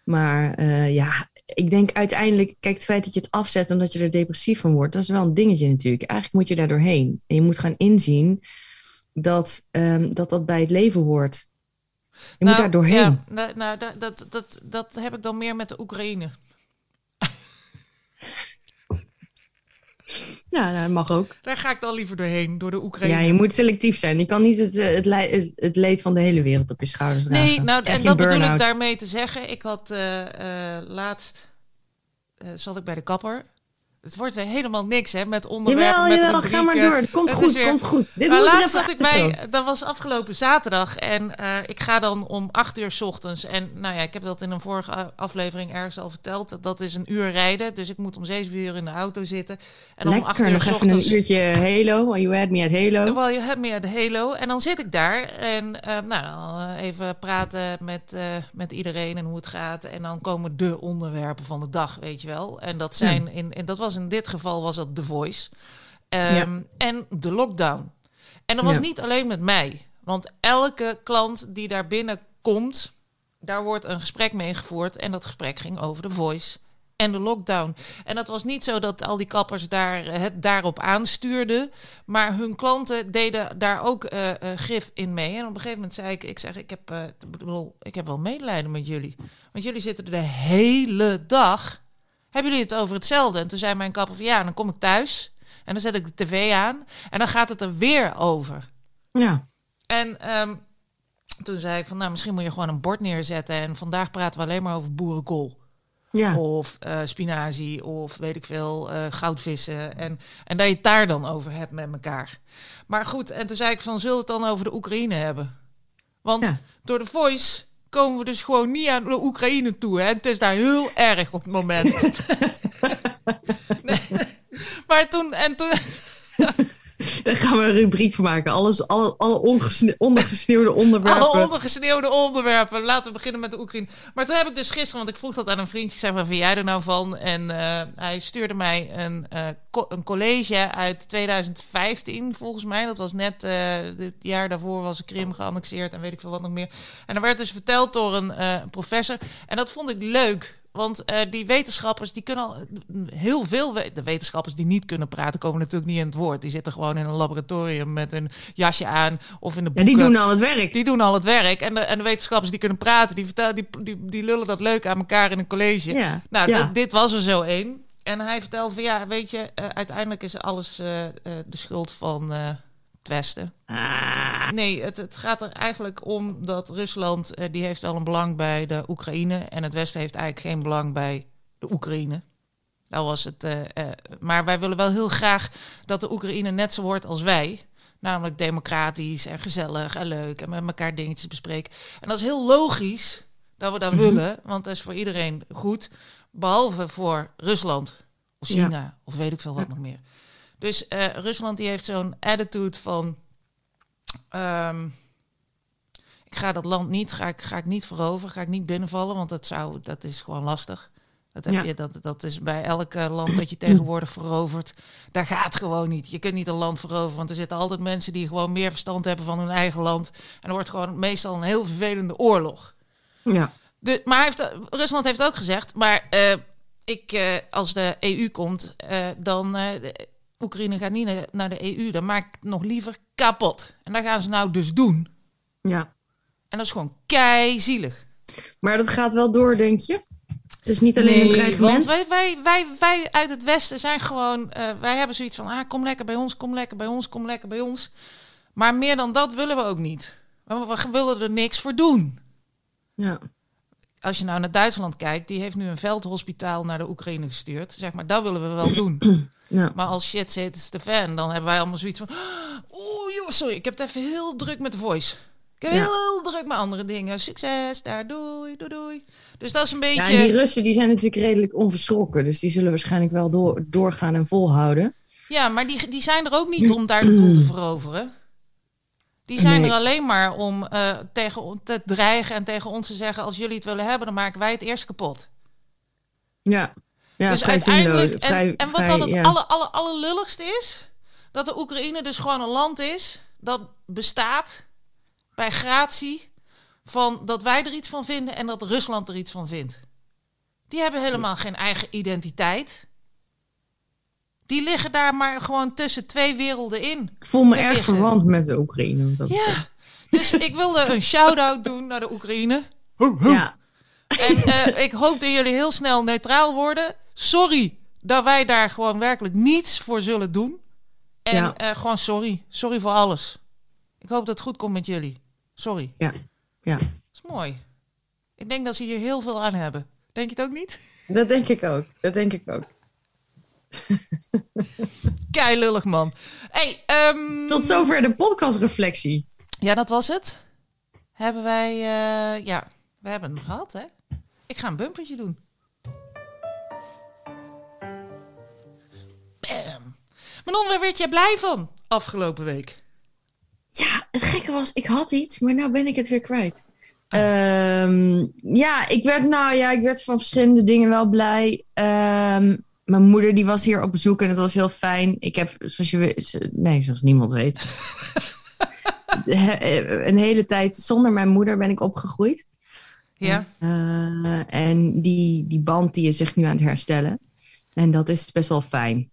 Speaker 2: Maar eh, ja, ik denk uiteindelijk, kijk, het feit dat je het afzet omdat je er depressief van wordt, dat is wel een dingetje natuurlijk. Eigenlijk moet je daar doorheen. En je moet gaan inzien dat ehm, dat, dat bij het leven hoort. Je moet daar doorheen.
Speaker 1: Ja, nou, nou, dat, dat, dat heb ik dan meer met de Oekraïne.
Speaker 2: Ja, nou, dat mag ook.
Speaker 1: Daar ga ik dan liever doorheen, door de Oekraïne.
Speaker 2: Ja, je moet selectief zijn. Je kan niet het, eh, het, het, leed van de hele wereld op je schouders dragen.
Speaker 1: nee, nou, en dat bedoel ik daarmee te zeggen. Ik had eh, eh, laatst, zat ik bij de kapper. Het wordt weer helemaal niks, hè, met onderwerpen,
Speaker 2: Jawel,
Speaker 1: met
Speaker 2: jawel, ga maar door. Het komt
Speaker 1: Het
Speaker 2: goed,
Speaker 1: weer-
Speaker 2: komt goed. Dit
Speaker 1: Maar
Speaker 2: moet
Speaker 1: laatst zat ik bij, dat was afgelopen zaterdag. En eh, ik ga dan om acht uur 's ochtends. En nou ja, ik heb dat in een vorige aflevering ergens al verteld. Dat is een uur rijden. Dus ik moet om zeven uur in de auto zitten. En om acht
Speaker 2: Lekker,
Speaker 1: uur
Speaker 2: nog even
Speaker 1: ochtends...
Speaker 2: een uurtje Halo. You had me at Halo.
Speaker 1: Wel, je hebt meer de Halo. En dan zit ik daar en eh, nou, dan eh, even praten met, met iedereen en hoe het gaat. En dan komen de onderwerpen van de dag, weet je wel. En dat zijn, in, en dat was in dit geval was dat The Voice. Ehm,
Speaker 2: Ja.
Speaker 1: En de lockdown. En dat was
Speaker 2: Ja.
Speaker 1: niet alleen met mij. Want elke klant die daar binnenkomt, daar wordt een gesprek mee gevoerd. En dat gesprek ging over de Voice en de lockdown. En dat was niet zo dat al die kappers daar, eh, het daarop aanstuurden. Maar hun klanten deden daar ook eh, eh, gif in mee. En op een gegeven moment zei ik, ik zeg, ik heb, eh, ik bedoel, ik heb wel medelijden met jullie. Want jullie zitten de hele dag. Hebben jullie het over hetzelfde? En toen zei mijn kapper van ja, dan kom ik thuis. En dan zet ik de tv aan. En dan gaat het er weer over.
Speaker 2: Ja.
Speaker 1: En ehm, toen zei ik van nou, misschien moet je gewoon een bord neerzetten. En vandaag praten we alleen maar over boerenkool.
Speaker 2: Ja.
Speaker 1: Of eh, spinazie, of weet ik veel, eh, goudvissen. En, en dat je het daar dan over hebt met elkaar. Maar goed, en toen zei ik van, zullen we het dan over de Oekraïne hebben? Want
Speaker 2: Ja.
Speaker 1: door de Voice komen we dus gewoon niet aan de Oekraïne toe. Hè? Het is daar heel erg op het moment. nee. Maar toen, en toen...
Speaker 2: Daar gaan we een rubriek van maken. Alles, alle, alle ondergesneeuwde onderwerpen.
Speaker 1: Alle ondergesneeuwde onderwerpen. Laten we beginnen met de Oekraïne. Maar toen heb ik dus gisteren, want ik vroeg dat aan een vriendje, ik zei, waar vind jij er nou van? En eh, hij stuurde mij een, eh, een college uit 2015, volgens mij. Dat was net eh, het jaar daarvoor was de Krim geannexeerd en weet ik veel wat nog meer. En er werd dus verteld door een professor. En dat vond ik leuk. Want eh, die wetenschappers, die kunnen al heel veel... we- de wetenschappers die niet kunnen praten, komen natuurlijk niet in het woord. Die zitten gewoon in een laboratorium met een jasje aan of in de
Speaker 2: Ja,
Speaker 1: boeken.
Speaker 2: die doen al het werk.
Speaker 1: Die doen al het werk. En de, en de wetenschappers die kunnen praten, die, vertellen, die, die, die lullen dat leuk aan elkaar in een college.
Speaker 2: Ja.
Speaker 1: Nou,
Speaker 2: ja.
Speaker 1: dit- was er zo één. En hij vertelde van ja, weet je, eh, uiteindelijk is alles eh, de schuld van het Westen.
Speaker 2: Ah,
Speaker 1: Nee, het, het gaat er eigenlijk om dat Rusland, eh, die heeft wel een belang bij de Oekraïne. En het Westen heeft eigenlijk geen belang bij de Oekraïne. Dat was het. eh, eh, maar wij willen wel heel graag dat de Oekraïne net zo wordt als wij. Namelijk democratisch en gezellig en leuk en met elkaar dingetjes bespreken. En dat is heel logisch dat we dat
Speaker 2: Mhm.
Speaker 1: willen, want dat is voor iedereen goed. Behalve voor Rusland of
Speaker 2: Ja.
Speaker 1: China of weet ik veel wat nog meer. Dus eh, Rusland die heeft zo'n attitude van... ehm, ik ga dat land niet, ga ik, ga ik niet veroveren, ga ik niet binnenvallen, want dat, zou, dat is gewoon lastig. Dat, heb
Speaker 2: Ja.
Speaker 1: je, dat, dat is bij elk land dat je tegenwoordig verovert. Daar gaat gewoon niet. Je kunt niet een land veroveren, want er zitten altijd mensen die gewoon meer verstand hebben van hun eigen land. En er wordt gewoon meestal een heel vervelende oorlog.
Speaker 2: ja.
Speaker 1: De, maar heeft, Rusland heeft ook gezegd, maar eh, ik, eh, als de EU komt, dan Oekraïne gaat niet naar, de EU, dan maak ik het nog liever kapot. En dat gaan ze nou dus doen.
Speaker 2: ja.
Speaker 1: En dat is gewoon kei zielig.
Speaker 2: Maar dat gaat wel door, denk je? Het is niet alleen een
Speaker 1: want
Speaker 2: dreigement.
Speaker 1: wij, wij, wij, wij uit het Westen zijn gewoon, eh, wij hebben zoiets van, ah, kom lekker bij ons, kom lekker bij ons, kom lekker bij ons. Maar meer dan dat willen we ook niet. We, we willen er niks voor doen.
Speaker 2: Ja.
Speaker 1: Als je nou naar Duitsland kijkt, die heeft nu een veldhospitaal naar de Oekraïne gestuurd. Zeg maar, dat willen we wel doen.
Speaker 2: Ja.
Speaker 1: Maar als shit zit de fan, dan hebben wij allemaal zoiets van... Oeh, joh, sorry, ik heb het even heel druk met de voice. Ik heb
Speaker 2: Ja.
Speaker 1: heel druk met andere dingen. Succes, daar, doei, doei, doei. Dus dat is een
Speaker 2: Ja,
Speaker 1: beetje...
Speaker 2: en die Russen die zijn natuurlijk redelijk onverschrokken. Dus die zullen waarschijnlijk wel door, doorgaan en volhouden.
Speaker 1: Ja, maar die, die zijn er ook niet om daar de boel te veroveren. Die zijn
Speaker 2: Nee.
Speaker 1: er alleen maar om eh, tegen te dreigen en tegen ons te zeggen... als jullie het willen hebben, dan maken wij het eerst kapot.
Speaker 2: Ja. Ja,
Speaker 1: dus uiteindelijk.
Speaker 2: Vrij,
Speaker 1: en, wat dan het
Speaker 2: ja.
Speaker 1: alle, alle, allerlulligste is, dat de Oekraïne dus gewoon een land is dat bestaat bij gratie van dat wij er iets van vinden en dat Rusland er iets van vindt. Die hebben helemaal geen eigen identiteit. Die liggen daar maar gewoon tussen twee werelden in.
Speaker 2: Ik voel me erg
Speaker 1: liggen.
Speaker 2: verwant met de Oekraïne. want dat-
Speaker 1: Ja, dus ik wilde een shout-out doen naar de Oekraïne.
Speaker 2: ja.
Speaker 1: En eh, ik hoop dat jullie heel snel neutraal worden. Sorry dat wij daar gewoon werkelijk niets voor zullen doen. En
Speaker 2: Ja.
Speaker 1: eh, gewoon sorry. Sorry voor alles. Ik hoop dat het goed komt met jullie. Sorry.
Speaker 2: Ja. Ja.
Speaker 1: Dat is mooi. Ik denk dat ze hier heel veel aan hebben. Denk je het ook niet?
Speaker 2: Dat denk ik ook. Dat denk ik ook.
Speaker 1: Kei lullig man. Hey, ehm,
Speaker 2: Tot zover de podcastreflectie.
Speaker 1: Ja, dat was het. Hebben wij... eh, ja, we hebben hem gehad, hè? Ik ga een bumpertje doen. Bam. Manon, waar werd jij blij van afgelopen week?
Speaker 2: Ja, het gekke was, ik had iets, maar nou ben ik het weer kwijt. Ehm, ja, ik werd, nou ja, ik werd van verschillende dingen wel blij. Ehm, mijn moeder die was hier op bezoek en het was heel fijn. Ik heb, zoals je weet, nee, zoals niemand weet, he- een hele tijd zonder mijn moeder ben ik opgegroeid.
Speaker 1: Ja?
Speaker 2: Eh, en die, die band die is zich nu aan het herstellen. En dat is best wel fijn.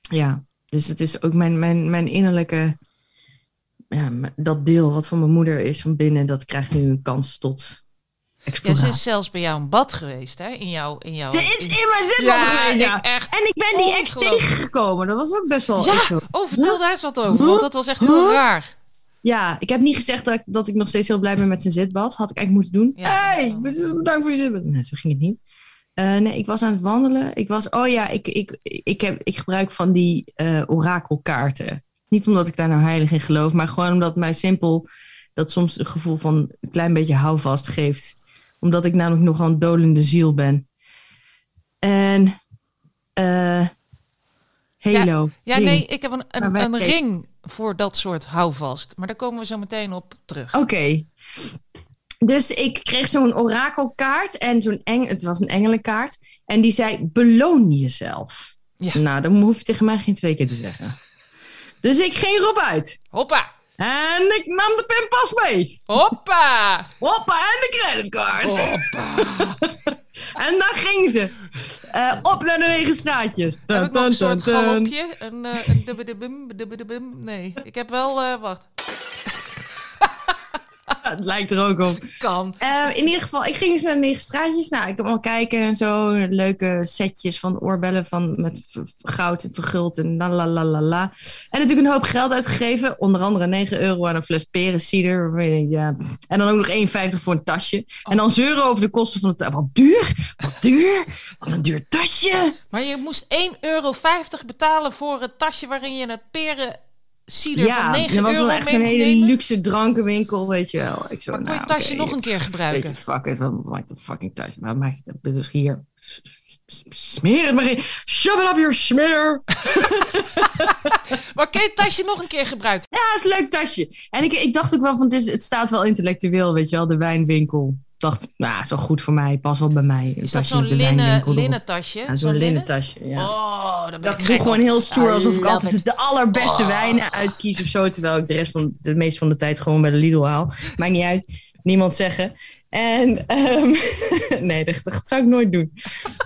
Speaker 2: Ja, dus het is ook mijn, mijn, mijn innerlijke... Ja, dat deel wat van mijn moeder is van binnen, dat krijgt nu een kans tot
Speaker 1: Ja, ze is zelfs bij jou een bad geweest, hè? In jouw... In jouw
Speaker 2: Ze is
Speaker 1: in-
Speaker 2: in mijn zitbad
Speaker 1: Ja,
Speaker 2: geweest, ja.
Speaker 1: ik echt
Speaker 2: En ik ben die ex tegengekomen. Dat was ook best wel...
Speaker 1: Ja,
Speaker 2: zo.
Speaker 1: oh, vertel daar eens wat over, want dat was echt heel raar.
Speaker 2: Ja, ik heb niet gezegd dat ik, dat ik nog steeds heel blij ben met zijn zitbad. Had ik eigenlijk moeten doen.
Speaker 1: Ja,
Speaker 2: hey,
Speaker 1: ja.
Speaker 2: bedankt voor je zitbad. Nee, zo ging het niet. Eh, nee, ik was aan het wandelen. Ik was, oh ja, ik, ik, ik, heb, ik gebruik van die eh, orakelkaarten. Niet omdat ik daar nou heilig in geloof, maar gewoon omdat mij simpel dat soms een gevoel van een klein beetje houvast geeft. Omdat ik namelijk nogal een dolende ziel ben. En, eh Halo.
Speaker 1: Ja, nee, ik heb een, een, een ring voor dat soort houvast. Maar daar komen we zo meteen op terug.
Speaker 2: Oké. Dus ik kreeg zo'n orakelkaart en zo'n eng, het was een engelenkaart. En die zei, beloon jezelf.
Speaker 1: Ja.
Speaker 2: Nou, dan hoef je tegen mij geen twee keer te zeggen. Dus ik ging erop uit.
Speaker 1: Hoppa!
Speaker 2: En ik nam de pinpas mee.
Speaker 1: Hoppa!
Speaker 2: Hoppa, en de creditcard.
Speaker 1: Hoppa!
Speaker 2: En daar gingen ze. Eh, op naar de negen straatjes.
Speaker 1: Heb ik nog een soort
Speaker 2: Dun, dun, dun.
Speaker 1: galopje? Een, eh, een dubbedebum? Nee, ik heb wel... eh, wacht,
Speaker 2: Het lijkt er ook op.
Speaker 1: kan.
Speaker 2: Eh, in ieder geval, ik ging eens naar de negen straatjes. Nou, ik heb al kijken en zo. Leuke setjes van oorbellen van, met goud en verguld en la la la la la. En natuurlijk een hoop geld uitgegeven. Onder andere 9 euro aan een fles perensieder. denkt, Ja. En dan ook nog 1,50 voor een tasje. En dan zeuren over de kosten van het. Wat duur, wat duur, wat een duur tasje.
Speaker 1: Maar je moest 1,50 euro betalen voor het tasje waarin je een peren cider van 9
Speaker 2: dat was wel echt een hele luxe drankenwinkel, weet je wel. Ik zo,
Speaker 1: Maar kon je
Speaker 2: nou,
Speaker 1: het tasje nog een keer gebruiken?
Speaker 2: Weet je, fuck it, wat maakt dat fucking tasje? Wat maakt het? Dus hier, smeer het maar in. Shove it up your smear.
Speaker 1: Maar kun je het tasje nog een keer gebruiken?
Speaker 2: Ja, het is een leuk tasje. En ik, ik dacht ook wel van, het, is, het staat wel intellectueel, weet je wel, de wijnwinkel. Ik dacht, nou, is wel goed voor mij, pas wel bij mij. Een
Speaker 1: Is dat zo'n linnen, tasje?
Speaker 2: Ja, zo'n linnen tasje, ja.
Speaker 1: Oh, ben
Speaker 2: Ik
Speaker 1: ik
Speaker 2: ik doe
Speaker 1: gek
Speaker 2: gewoon heel stoer, alsof ik altijd
Speaker 1: it.
Speaker 2: de allerbeste
Speaker 1: Oh.
Speaker 2: wijnen uitkies of zo. Terwijl ik de rest van de meeste van de tijd gewoon bij de Lidl haal. Maakt niet uit. Niemand zeggen. En ehm, nee, dat, dat zou ik nooit doen.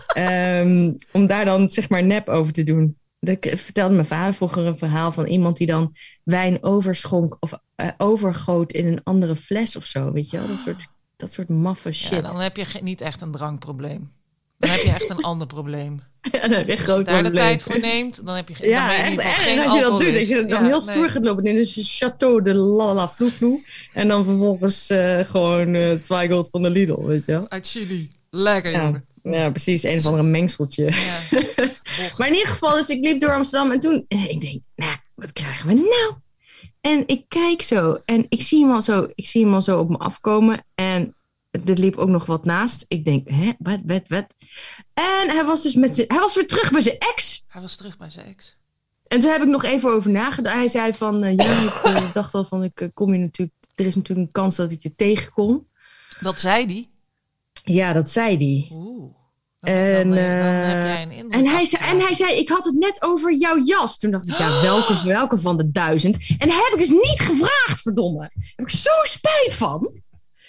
Speaker 2: Ehm, om daar dan zeg maar nep over te doen. Dat vertelde mijn vader vroeger een verhaal van iemand die dan wijn overschonk of eh, overgoot in een andere fles of zo. Weet je wel? Dat soort, dat soort maffe shit.
Speaker 1: Ja, dan heb je niet echt een drankprobleem. Dan heb je echt een ander probleem.
Speaker 2: Ja, is echt
Speaker 1: Als je
Speaker 2: groot
Speaker 1: daar de tijd voor neemt, dan heb je, dan
Speaker 2: Ja,
Speaker 1: ben je
Speaker 2: echt erg
Speaker 1: geen
Speaker 2: als je dat doet. Dat je dan
Speaker 1: Ja,
Speaker 2: heel
Speaker 1: nee.
Speaker 2: stoer gaat lopen in een chateau de lalala vloe vloe. En dan vervolgens eh, gewoon eh Zweigold van de Lidl, weet je wel.
Speaker 1: Uit Chili. Lekker,
Speaker 2: Ja,
Speaker 1: jongen.
Speaker 2: ja, precies. Een of andere mengseltje.
Speaker 1: Ja.
Speaker 2: Maar in ieder geval, dus ik liep door Amsterdam en toen... En ik denk, nou, wat krijgen we nou? En ik kijk zo en ik zie hem al zo, ik zie hem al zo op me afkomen. En er liep ook nog wat naast. Ik denk, hè, wat, wat, wat? En hij was dus met zijn... Hij was weer terug bij zijn ex.
Speaker 1: Hij was terug bij zijn ex.
Speaker 2: En toen heb ik nog even over nagedacht. Hij zei van, ja, ik eh, dacht al van, ik eh, kom je natuurlijk, er is natuurlijk een kans dat ik je tegenkom.
Speaker 1: Dat zei die.
Speaker 2: Ja, dat zei hij.
Speaker 1: Oeh. Dan,
Speaker 2: En,
Speaker 1: dan, eh, dan
Speaker 2: eh, En hij, zei, en hij zei, ik had het net over jouw jas. Toen dacht ik, ja, welke, welke van de duizend? En heb ik dus niet gevraagd, verdomme. Daar heb ik zo'n spijt van.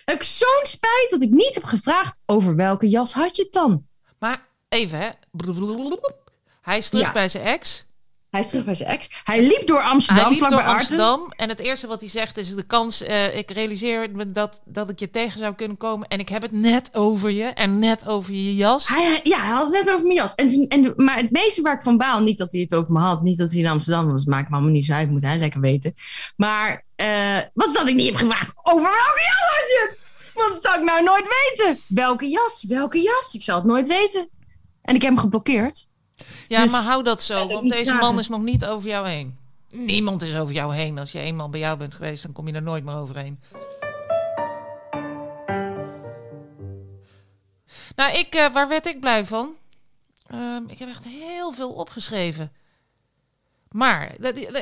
Speaker 2: Heb ik zo'n spijt dat ik niet heb gevraagd over welke jas had je het dan?
Speaker 1: Maar even, hè. Hij is terug
Speaker 2: Ja.
Speaker 1: bij zijn ex.
Speaker 2: Hij is terug bij zijn ex. Hij liep door Amsterdam,
Speaker 1: hij liep door. Amsterdam. En het eerste wat hij zegt is de kans... eh, ik realiseer me dat, dat ik je tegen zou kunnen komen. En ik heb het net over je. En net over je jas.
Speaker 2: Hij, ja, hij had het net over mijn jas. En, en, maar het meeste waar ik van baal, niet dat hij het over me had, niet dat hij in Amsterdam was, maakt me allemaal niet zo uit, moet hij lekker weten. Maar eh, was dat ik niet heb gevraagd over welke jas had je? Want dat zou ik nou nooit weten. Welke jas? Welke jas? Ik zal het nooit weten. En ik heb hem geblokkeerd.
Speaker 1: Ja,
Speaker 2: Dus-
Speaker 1: maar hou dat zo,
Speaker 2: dat
Speaker 1: want deze man is nog niet over jou heen. Niemand is over jou heen. Als je eenmaal bij jou bent geweest, dan kom je er nooit meer overheen. Nou, ik, eh, waar werd ik blij van? Ehm, ik heb echt heel veel opgeschreven. Maar,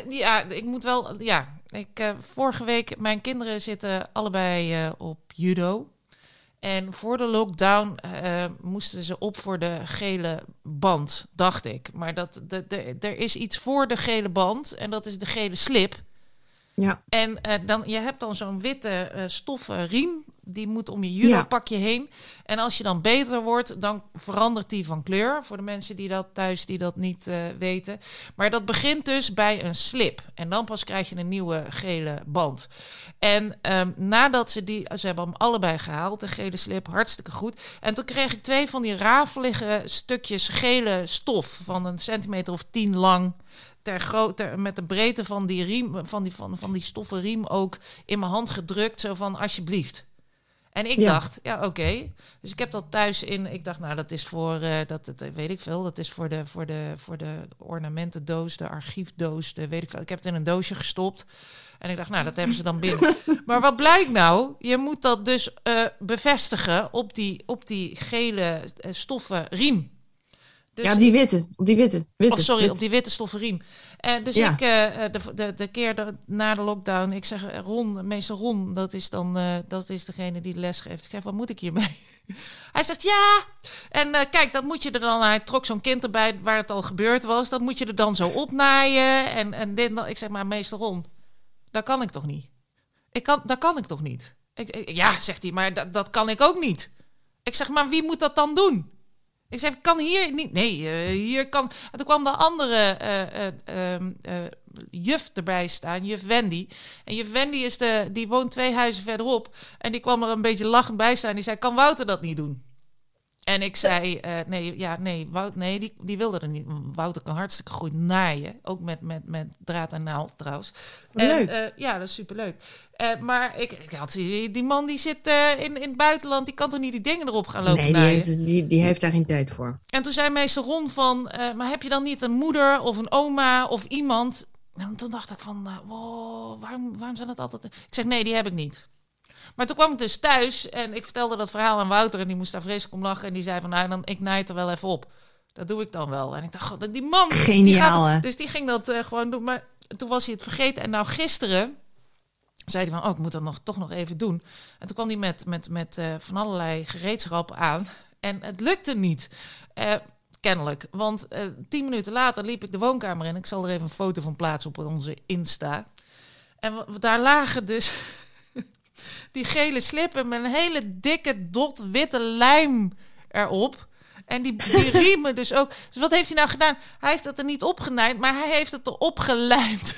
Speaker 1: ja, ik moet wel, ja, ik, eh, vorige week, mijn kinderen zitten allebei eh, op judo. En voor de lockdown eh, moesten ze op voor de gele band, dacht ik. Maar dat, de, de, er is iets voor de gele band en dat is de gele slip.
Speaker 2: Ja.
Speaker 1: En eh, dan, je hebt dan zo'n witte eh, stoffen riem. Die moet om je judo-pakje heen. En als je dan beter wordt, dan verandert die van kleur. Voor de mensen die dat thuis die dat niet eh, weten. Maar dat begint dus bij een slip. En dan pas krijg je een nieuwe gele band. En ehm, nadat ze die... Ze hebben hem allebei gehaald, de gele slip. Hartstikke goed. En toen kreeg ik twee van die rafelige stukjes gele stof. Van een centimeter of tien lang ter grootte, met de breedte van die riem, van die, van, van die stoffen riem ook in mijn hand gedrukt. Zo van alsjeblieft. En ik
Speaker 2: Ja.
Speaker 1: dacht, ja, oké. Dus ik heb dat thuis in. Ik dacht, nou, dat is voor, eh, dat, dat weet ik veel. Dat is voor de, voor de, voor de ornamentendoos, de archiefdoos, de weet ik veel. Ik heb het in een doosje gestopt. En ik dacht, nou, dat hebben ze dan binnen. maar wat blijkt nou? Je moet dat dus eh, bevestigen op die, op die gele eh, stoffen riem. Dus
Speaker 2: ja, die witte. Op die witte. witte.
Speaker 1: Of sorry, op die witte stoffen riem. En dus
Speaker 2: Ja.
Speaker 1: ik, eh, eh, de, de, de keer de- na de lockdown, ik zeg eh, Ron, meester Ron, dat is dan eh, dat is degene die les geeft. Ik zeg, wat moet ik hiermee? Hij zegt ja. En eh, kijk, dat moet je er dan. Hij trok zo'n kind erbij waar het al gebeurd was. Dat moet je er dan zo opnaaien. En, en dit, dat. ik zeg maar, meester Ron, dat kan ik toch niet? Ik kan, dat kan ik toch niet? Ik, ik- ja, zegt hij, maar dat, dat kan ik ook niet. Ik zeg, maar wie moet dat dan doen? Ik zei, kan hier niet. Nee, eh, hier kan. En toen kwam de andere eh, eh, ehm, eh, juf erbij staan, juf Wendy. En juf Wendy is de, die woont twee huizen verderop. En die kwam er een beetje lachend bij staan. Die zei, kan Wouter dat niet doen? En ik zei, eh, nee, ja, nee, Wout, nee die, die wilde er niet. Wouter kan hartstikke goed naaien. Ook met, met, met draad en naald trouwens. En,
Speaker 2: Leuk.
Speaker 1: eh, ja, dat is superleuk. Eh, maar ik, ik had die, die man die zit in, in het buitenland, die kan toch niet die dingen erop gaan lopen
Speaker 2: Nee, die
Speaker 1: naaien?
Speaker 2: heeft, die, die heeft daar geen tijd voor.
Speaker 1: En toen zei meester Ron van, maar heb je dan niet een moeder of een oma of iemand? En toen dacht ik van, wow, waarom, waarom zijn dat altijd... Ik zeg, nee, die heb ik niet. Maar toen kwam ik dus thuis en ik vertelde dat verhaal aan Wouter... en die moest daar vreselijk om lachen. En die zei van, nou, dan, ik naai het er wel even op. Dat doe ik dan wel. En ik dacht, god, die man... die
Speaker 2: Geniaal,
Speaker 1: gaat-
Speaker 2: hè?
Speaker 1: Dus die ging dat eh, gewoon doen. Maar toen was hij het vergeten. En nou gisteren zei hij van, oh, ik moet dat nog, toch nog even doen. En toen kwam hij met, met, met eh, van allerlei gereedschappen aan. En het lukte niet. Eh, kennelijk. Want tien minuten later liep ik de woonkamer in. Ik zal er even een foto van plaatsen op onze Insta. En daar lagen dus die gele slippen met een hele dikke dot witte lijm erop. En die, die riemen dus ook. Dus wat heeft hij nou gedaan? Hij heeft het er niet opgenaaid, maar hij heeft het erop gelijmd.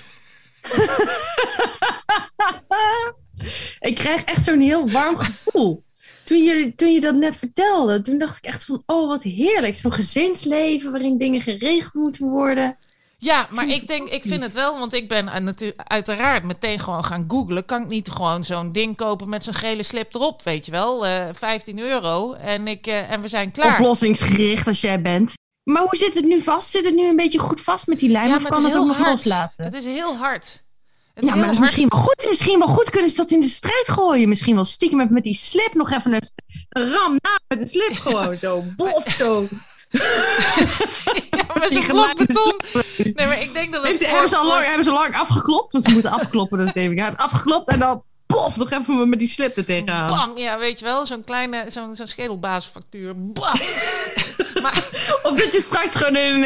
Speaker 2: Ik krijg echt zo'n heel warm gevoel. Toen je, toen je dat net vertelde, toen dacht ik echt van, oh wat heerlijk. Zo'n gezinsleven waarin dingen geregeld moeten worden.
Speaker 1: Ja, maar ik denk, ik vind het wel, want ik ben uh, natu- uiteraard meteen gewoon gaan googlen. Kan ik niet gewoon zo'n ding kopen met zo'n gele slip erop, weet je wel? Eh 15 euro en, ik, eh, en we zijn klaar.
Speaker 2: Oplossingsgericht als jij bent. Maar hoe zit het nu vast? Zit het nu een beetje goed vast met die lijm? of kan
Speaker 1: het
Speaker 2: het ook nog loslaten?
Speaker 1: Het is heel hard. Het
Speaker 2: Ja, maar dat is
Speaker 1: hard.
Speaker 2: misschien wel goed. Misschien wel goed kunnen ze dat in de strijd gooien. Misschien wel stiekem even met die slip nog even een een ram na met de slip gewoon zo. Bof zo.
Speaker 1: Met zo'n blok beton. Nee, maar ik denk dat het
Speaker 2: Heeft, hebben, ze al lang, hebben ze lang afgeklopt? Want ze moeten afkloppen, dat is even. Ja, afgeklopt en dan pof, nog even met die slip er tegenaan.
Speaker 1: Bam, ja, weet je wel, zo'n kleine, zo'n zo'n schedelbasisfactuur. Bam. maar
Speaker 2: Of dat je straks gewoon in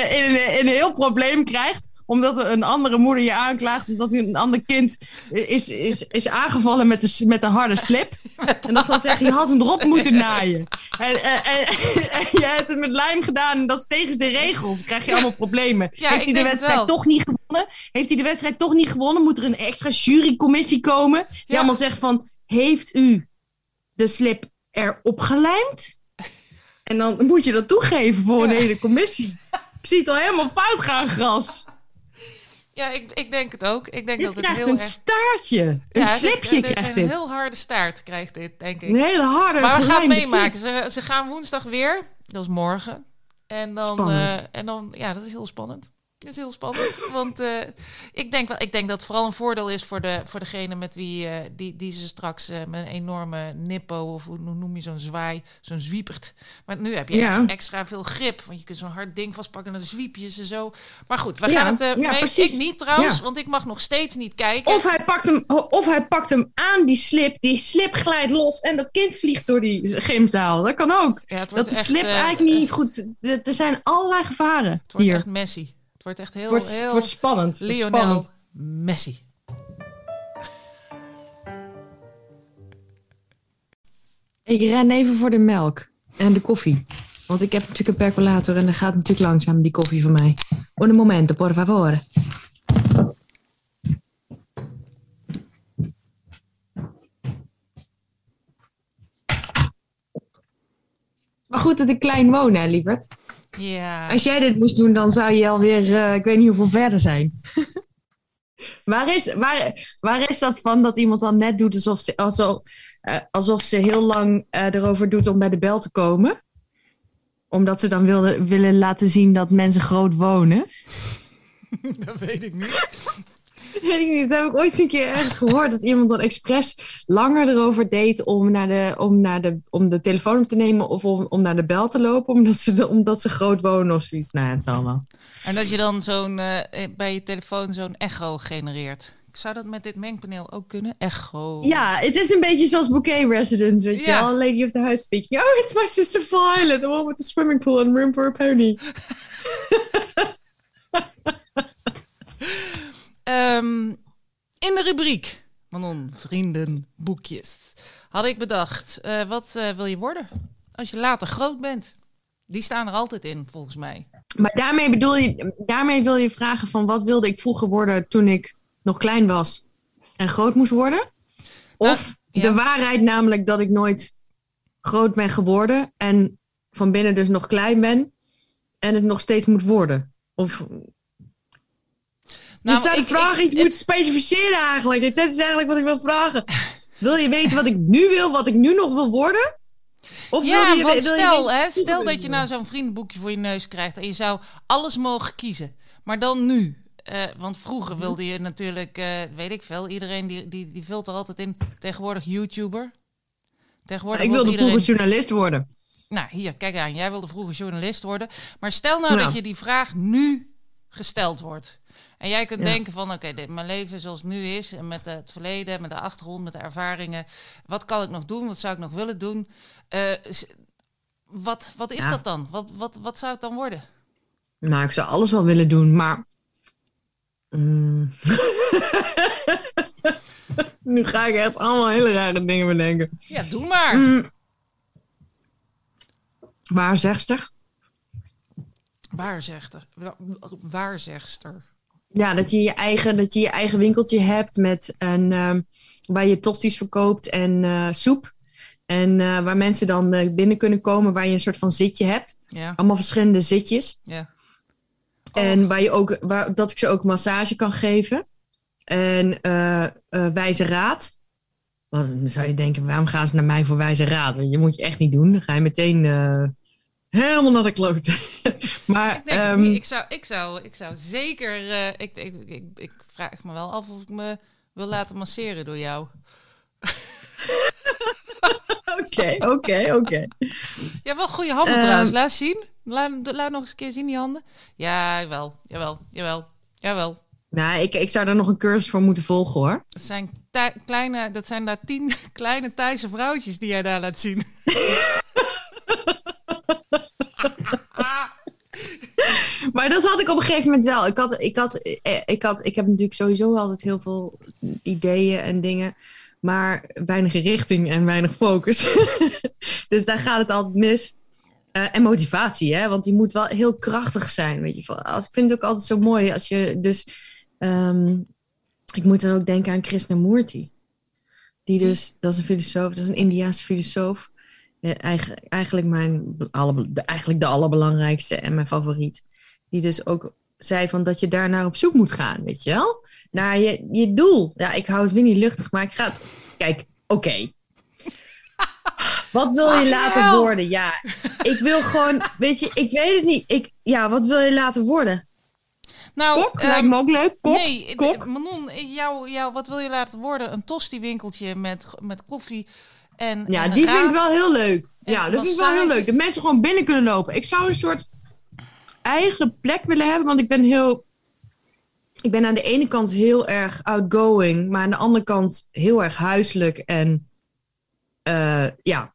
Speaker 2: een heel probleem krijgt. Omdat een andere moeder je aanklaagt. Omdat een ander kind is, is, is aangevallen met de, met de harde slip. En dat ze dan zeggen, je had hem erop moeten naaien. En, en, en, en je hebt het met lijm gedaan. En dat is tegen de regels. Dan krijg je allemaal problemen.
Speaker 1: Ja,
Speaker 2: Heeft hij de wedstrijd toch niet gewonnen? Heeft hij de wedstrijd toch niet gewonnen? Moet er een extra jurycommissie komen? Die
Speaker 1: Ja.
Speaker 2: allemaal zegt van, heeft u de slip erop gelijmd? En dan moet je dat toegeven voor een hele commissie. Ik zie het al helemaal fout gaan, gras.
Speaker 1: Ja, ik, ik denk het ook. Ik denk
Speaker 2: Dit
Speaker 1: dat het
Speaker 2: krijgt
Speaker 1: heel
Speaker 2: een
Speaker 1: erg...
Speaker 2: staartje. Een
Speaker 1: Ja,
Speaker 2: slipje
Speaker 1: dit-
Speaker 2: krijgt
Speaker 1: Een
Speaker 2: dit.
Speaker 1: heel harde staart krijgt dit, denk ik.
Speaker 2: Een hele harde
Speaker 1: Maar we gaan het meemaken. Ze, ze gaan woensdag weer. Dat is morgen. En dan, eh, en dan, ja, dat is heel spannend. Dat is heel spannend. want eh, ik, denk wel, ik denk dat het vooral een voordeel is voor, de, voor degene met wie eh, die, die ze straks eh, met een enorme nippo of hoe noem je zo'n zwaai, zo'n zwiepert. Maar nu heb je
Speaker 2: Ja.
Speaker 1: echt extra veel grip. Want je kunt zo'n hard ding vastpakken en dan zwiep je ze zo. Maar goed, we
Speaker 2: Ja,
Speaker 1: gaan het
Speaker 2: ja,
Speaker 1: mee.
Speaker 2: precies.
Speaker 1: Ik niet trouwens, want ik mag nog steeds niet kijken.
Speaker 2: Of hij, pakt hem, of hij pakt hem aan die slip. Die slip glijdt los en dat kind vliegt door die gymzaal. Dat kan ook. Dat
Speaker 1: wordt
Speaker 2: de
Speaker 1: echt,
Speaker 2: slip eigenlijk niet goed... Er zijn allerlei gevaren
Speaker 1: Het wordt
Speaker 2: hier.
Speaker 1: echt Messi. Het wordt echt heel,
Speaker 2: wordt,
Speaker 1: heel
Speaker 2: wordt spannend.
Speaker 1: Lionel
Speaker 2: spannend.
Speaker 1: Messi.
Speaker 2: Ik ren even voor de melk en de koffie. Want ik heb natuurlijk een percolator en dan gaat natuurlijk langzaam die koffie van mij. Un momento, por favore. Maar goed dat ik klein woon, hè, lieverd.
Speaker 1: Ja.
Speaker 2: Als jij dit moest doen, dan zou je alweer, eh, ik weet niet hoeveel verder zijn. waar, is, waar, waar is dat van dat iemand dan net doet alsof ze, alsof, eh, alsof ze heel lang eh, erover doet om bij de bel te komen? Omdat ze dan wilde, willen laten zien dat mensen groot wonen.
Speaker 1: dat weet ik niet.
Speaker 2: Weet ik niet. Dat heb ik ooit een keer ergens gehoord. Dat iemand dan expres langer erover deed om, naar de, om, naar de, om de telefoon op te nemen of om, om naar de bel te lopen. Omdat ze, omdat ze groot wonen of zoiets. Nou, het zal wel.
Speaker 1: En dat je dan zo'n eh, bij je telefoon zo'n echo genereert. Zou dat met dit mengpaneel ook kunnen? Echo.
Speaker 2: Ja, het is een beetje zoals Bouquet Residence, weet je wel. Lady of the House speaking. Oh, it's my sister Violet, the one with the swimming pool and room for a pony.
Speaker 1: Ehm, in de rubriek Manon, vrienden, boekjes. Had ik bedacht, eh, wat eh, wil je worden als je later groot bent? Die staan er altijd in, volgens mij.
Speaker 2: Maar daarmee bedoel je, daarmee wil je vragen van wat wilde ik vroeger worden toen ik nog klein was en groot moest worden? Of
Speaker 1: Nou, ja.
Speaker 2: de waarheid namelijk dat ik nooit groot ben geworden en van binnen dus nog klein ben en het nog steeds moet worden? Of
Speaker 1: Nou,
Speaker 2: zou de vraag
Speaker 1: ik-
Speaker 2: iets moeten specificeren eigenlijk. Dat is eigenlijk wat ik wil vragen. Wil je weten wat ik nu wil, wat ik nu nog wil worden? Of
Speaker 1: Ja,
Speaker 2: wil je,
Speaker 1: want
Speaker 2: wil
Speaker 1: stel, hè, stel dat je nou zo'n vriendenboekje voor je neus krijgt en je zou alles mogen kiezen. Maar dan nu. Eh, want vroeger wilde je natuurlijk, eh, weet ik veel, iedereen die, die, die vult er altijd in. Tegenwoordig YouTuber. Tegenwoordig
Speaker 2: Ik wilde
Speaker 1: iedereen...
Speaker 2: vroeger journalist worden.
Speaker 1: Nou, hier, kijk aan. Jij wilde vroeger journalist worden. Maar stel nou
Speaker 2: Ja.
Speaker 1: dat je die vraag nu gesteld wordt. En jij kunt
Speaker 2: Ja.
Speaker 1: denken van, oké, mijn leven zoals het nu is... en met het verleden, met de achtergrond, met de ervaringen... wat kan ik nog doen? Wat zou ik nog willen doen? Eh, wat, wat is
Speaker 2: Ja.
Speaker 1: dat dan? Wat, wat, wat zou het dan worden?
Speaker 2: Nou, ik zou alles wel willen doen, maar. Mm. nu ga ik echt allemaal hele rare dingen bedenken.
Speaker 1: Ja, doe maar.
Speaker 2: Mm. Waarzegster?
Speaker 1: Waarzegster. Wa- Waarzegster.
Speaker 2: Ja, dat je je eigen, dat je, je eigen winkeltje hebt met een, ehm, waar je tosties verkoopt en eh, soep. En eh, waar mensen dan eh, binnen kunnen komen, waar je een soort van zitje hebt.
Speaker 1: Ja,
Speaker 2: Allemaal verschillende zitjes.
Speaker 1: ja.
Speaker 2: En waar je ook, waar, dat ik ze ook massage kan geven. En wijze raad. Wat dan zou je denken, waarom gaan ze naar mij voor wijze raad? Want je moet je echt niet doen. Dan ga je meteen helemaal naar de klote. maar
Speaker 1: Ik, denk,
Speaker 2: ehm,
Speaker 1: ik, zou, ik, zou, ik zou zeker... eh, ik, ik, ik, ik vraag me wel af of ik me wil laten masseren door jou.
Speaker 2: oké, oké, oké.
Speaker 1: Ja, wel goede handen
Speaker 2: Ehm.
Speaker 1: trouwens. Laat zien. Laat, laat nog eens een keer zien die handen. Ja, jawel. Jawel. Jawel. Jawel.
Speaker 2: Nou, ik, ik zou daar nog een cursus voor moeten volgen hoor.
Speaker 1: Dat zijn, kleine, dat zijn daar tien kleine Thaise vrouwtjes die jij daar laat zien.
Speaker 2: Maar dat had ik op een gegeven moment wel. Ik, had, ik, had, eh, ik, had, ik heb natuurlijk sowieso altijd heel veel ideeën en dingen. Maar weinig richting en weinig focus. dus daar gaat het altijd mis. Eh, en motivatie, hè? want die moet wel heel krachtig zijn. Weet je? Als, ik vind het ook altijd zo mooi als je dus. ehm, ik moet dan ook denken aan Krishnamurti. Die dus, dat is een filosoof, dat is een Indiaanse filosoof. Eh, eigen- eigenlijk, mijn, alle, de, eigenlijk de allerbelangrijkste en mijn favoriet. Die dus ook zei van dat je daar naar op zoek moet gaan, weet je wel? Naar je, je doel. Ja, ik hou het weer niet luchtig, maar ik ga het... Kijk, oké. Wat wil je
Speaker 1: hell.
Speaker 2: worden? Ja, ik wil gewoon... Weet je, ik weet het niet. Ik, ja, wat wil je later worden?
Speaker 1: Nou,
Speaker 2: Kok?
Speaker 1: ehm,
Speaker 2: Lijkt me ook leuk. Kok?
Speaker 1: nee,
Speaker 2: Kok?
Speaker 1: Manon, jou, jou, wat wil je laten worden? Een tosti-winkeltje met, met koffie en
Speaker 2: Ja,
Speaker 1: en
Speaker 2: die
Speaker 1: raad.
Speaker 2: vind ik wel heel leuk. Ja, dat vind ik wel heel leuk. Dat mensen gewoon binnen kunnen lopen. Ik zou een soort eigen plek willen hebben, want ik ben heel... Ik ben aan de ene kant heel erg outgoing, maar aan de andere kant heel erg huiselijk en eh, ja,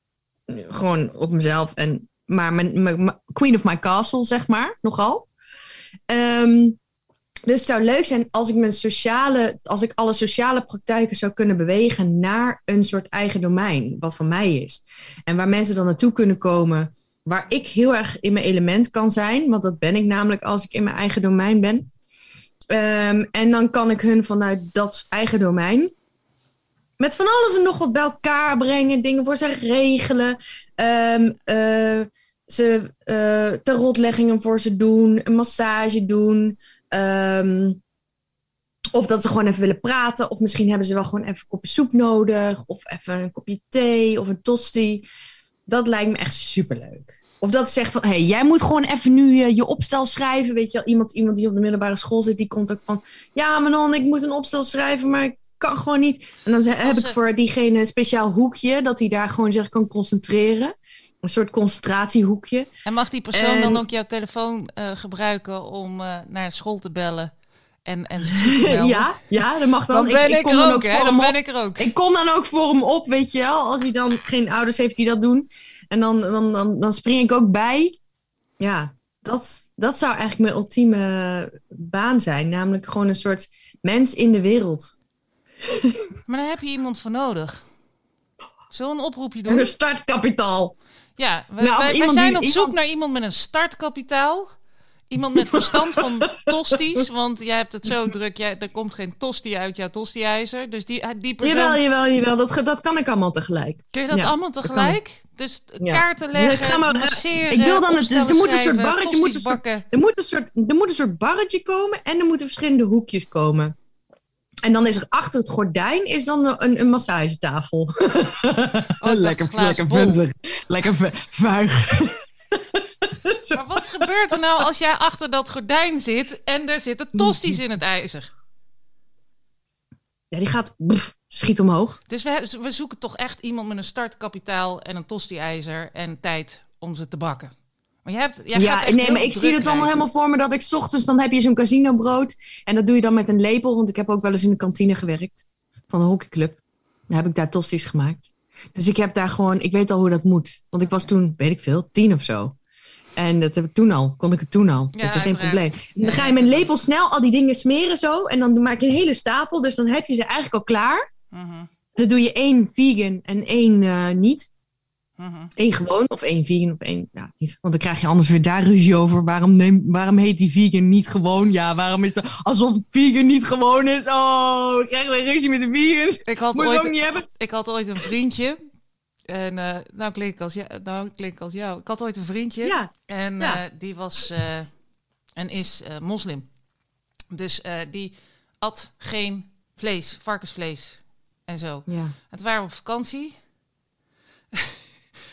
Speaker 2: gewoon op mezelf. En, maar mijn, mijn- mijn- queen of my castle, zeg maar, nogal. Ehm, dus het zou leuk zijn als ik mijn sociale, als ik alle sociale praktijken zou kunnen bewegen naar een soort eigen domein, wat van mij is. En waar mensen dan naartoe kunnen komen, waar ik heel erg in mijn element kan zijn, want dat ben ik namelijk als ik in mijn eigen domein ben. Ehm, en dan kan ik hun vanuit dat eigen domein met van alles en nog wat bij elkaar brengen, dingen voor ze regelen, eh, ze eh tarotleggingen voor ze doen, een massage doen. Ehm, of dat ze gewoon even willen praten. Of misschien hebben ze wel gewoon even een kopje soep nodig. Of even een kopje thee of een tosti. Dat lijkt me echt superleuk. Of dat ze zegt van, hé, hey, jij moet gewoon even nu je opstel schrijven. Weet je wel, iemand, iemand die op de middelbare school zit, die komt ook van... Ja, Manon, ik moet een opstel schrijven, maar ik kan gewoon niet. En dan heb ik voor diegene een speciaal hoekje, dat hij daar gewoon zich kan concentreren. Een soort concentratiehoekje.
Speaker 1: En mag die persoon
Speaker 2: En-
Speaker 1: dan ook jouw telefoon eh, gebruiken om eh, naar school te bellen? En, en
Speaker 2: ja, ja, dat mag dan.
Speaker 1: Dan ben ik,
Speaker 2: kom
Speaker 1: er
Speaker 2: dan
Speaker 1: ook, hè? Dan ben ik er ook.
Speaker 2: Ik kom dan ook voor hem op, weet je wel. Als hij dan geen ouders heeft die dat doen. En dan, dan, dan, dan spring ik ook bij. Ja, dat, dat zou eigenlijk mijn ultieme baan zijn. Namelijk gewoon een soort mens in de wereld.
Speaker 1: Maar daar heb je iemand voor nodig. Een oproepje doen?
Speaker 2: Een startkapitaal.
Speaker 1: Ja, we,
Speaker 2: Nou,
Speaker 1: wij, wij
Speaker 2: iemand
Speaker 1: zijn op zoek
Speaker 2: iemand-
Speaker 1: naar iemand met een startkapitaal. Iemand met verstand van tosties. Want jij hebt het zo druk. Jij, er komt geen tosti uit jouw tosti-ijzer. Dus die, die persoon...
Speaker 2: Jawel, jawel, jawel. Dat, dat kan ik allemaal tegelijk.
Speaker 1: Kun je dat
Speaker 2: Ja,
Speaker 1: allemaal
Speaker 2: dat
Speaker 1: tegelijk? Dus
Speaker 2: Ja.
Speaker 1: kaarten
Speaker 2: Ja, ik
Speaker 1: leggen,
Speaker 2: maar-
Speaker 1: masseren,
Speaker 2: ik wil dan het- dus er moet een soort barretje, moet een soort-. Er moet, een soort, er moet een soort barretje komen en er moeten verschillende hoekjes komen. En dan is er achter het gordijn is dan een, een massagetafel.
Speaker 1: Oh, bol.
Speaker 2: Lekker vu- vuig.
Speaker 1: Maar wat gebeurt er nou als jij achter dat gordijn zit en er zitten tosties in het ijzer?
Speaker 2: Ja, die gaat schiet omhoog.
Speaker 1: Dus we, we zoeken toch echt iemand met een startkapitaal en een tosti-ijzer en tijd om ze te bakken. Maar jij hebt, jij gaat
Speaker 2: ja, nee, maar ik zie het allemaal helemaal voor me dat ik 's ochtends dan heb je zo'n casinobrood en dat doe je dan met een lepel, want ik heb ook wel eens in de kantine gewerkt van een hockeyclub. Dan heb ik daar tosties gemaakt. Dus ik heb daar gewoon, ik weet al hoe dat moet. Want ik was toen, weet ik veel, tien of zo. En dat heb ik toen al, kon ik het toen al.
Speaker 1: Ja,
Speaker 2: dat is geen probleem. En dan ga je met een lepel snel al die dingen smeren zo. En dan maak je een hele stapel. Dus dan heb je ze eigenlijk al klaar.
Speaker 1: Mhm,
Speaker 2: dan doe je één vegan en één eh, niet.
Speaker 1: Mhm.
Speaker 2: Eén gewoon of één vegan of één ja, niet. Want dan krijg je anders weer daar ruzie over. Waarom, neem, waarom heet die vegan niet gewoon? Ja, waarom is het alsof vegan niet gewoon is? Oh, dan krijgen we ruzie met de vegans.
Speaker 1: Ik had
Speaker 2: Moet
Speaker 1: ooit,
Speaker 2: ook niet hebben.
Speaker 1: ik had ooit een vriendje. En eh, nou, klink ik als jou, nou klink ik als jou. Ik had ooit een vriendje.
Speaker 2: Ja,
Speaker 1: En
Speaker 2: Ja.
Speaker 1: eh, die was eh, en is moslim. Dus die at geen vlees, varkensvlees en zo.
Speaker 2: ja.
Speaker 1: Toen waren op vakantie.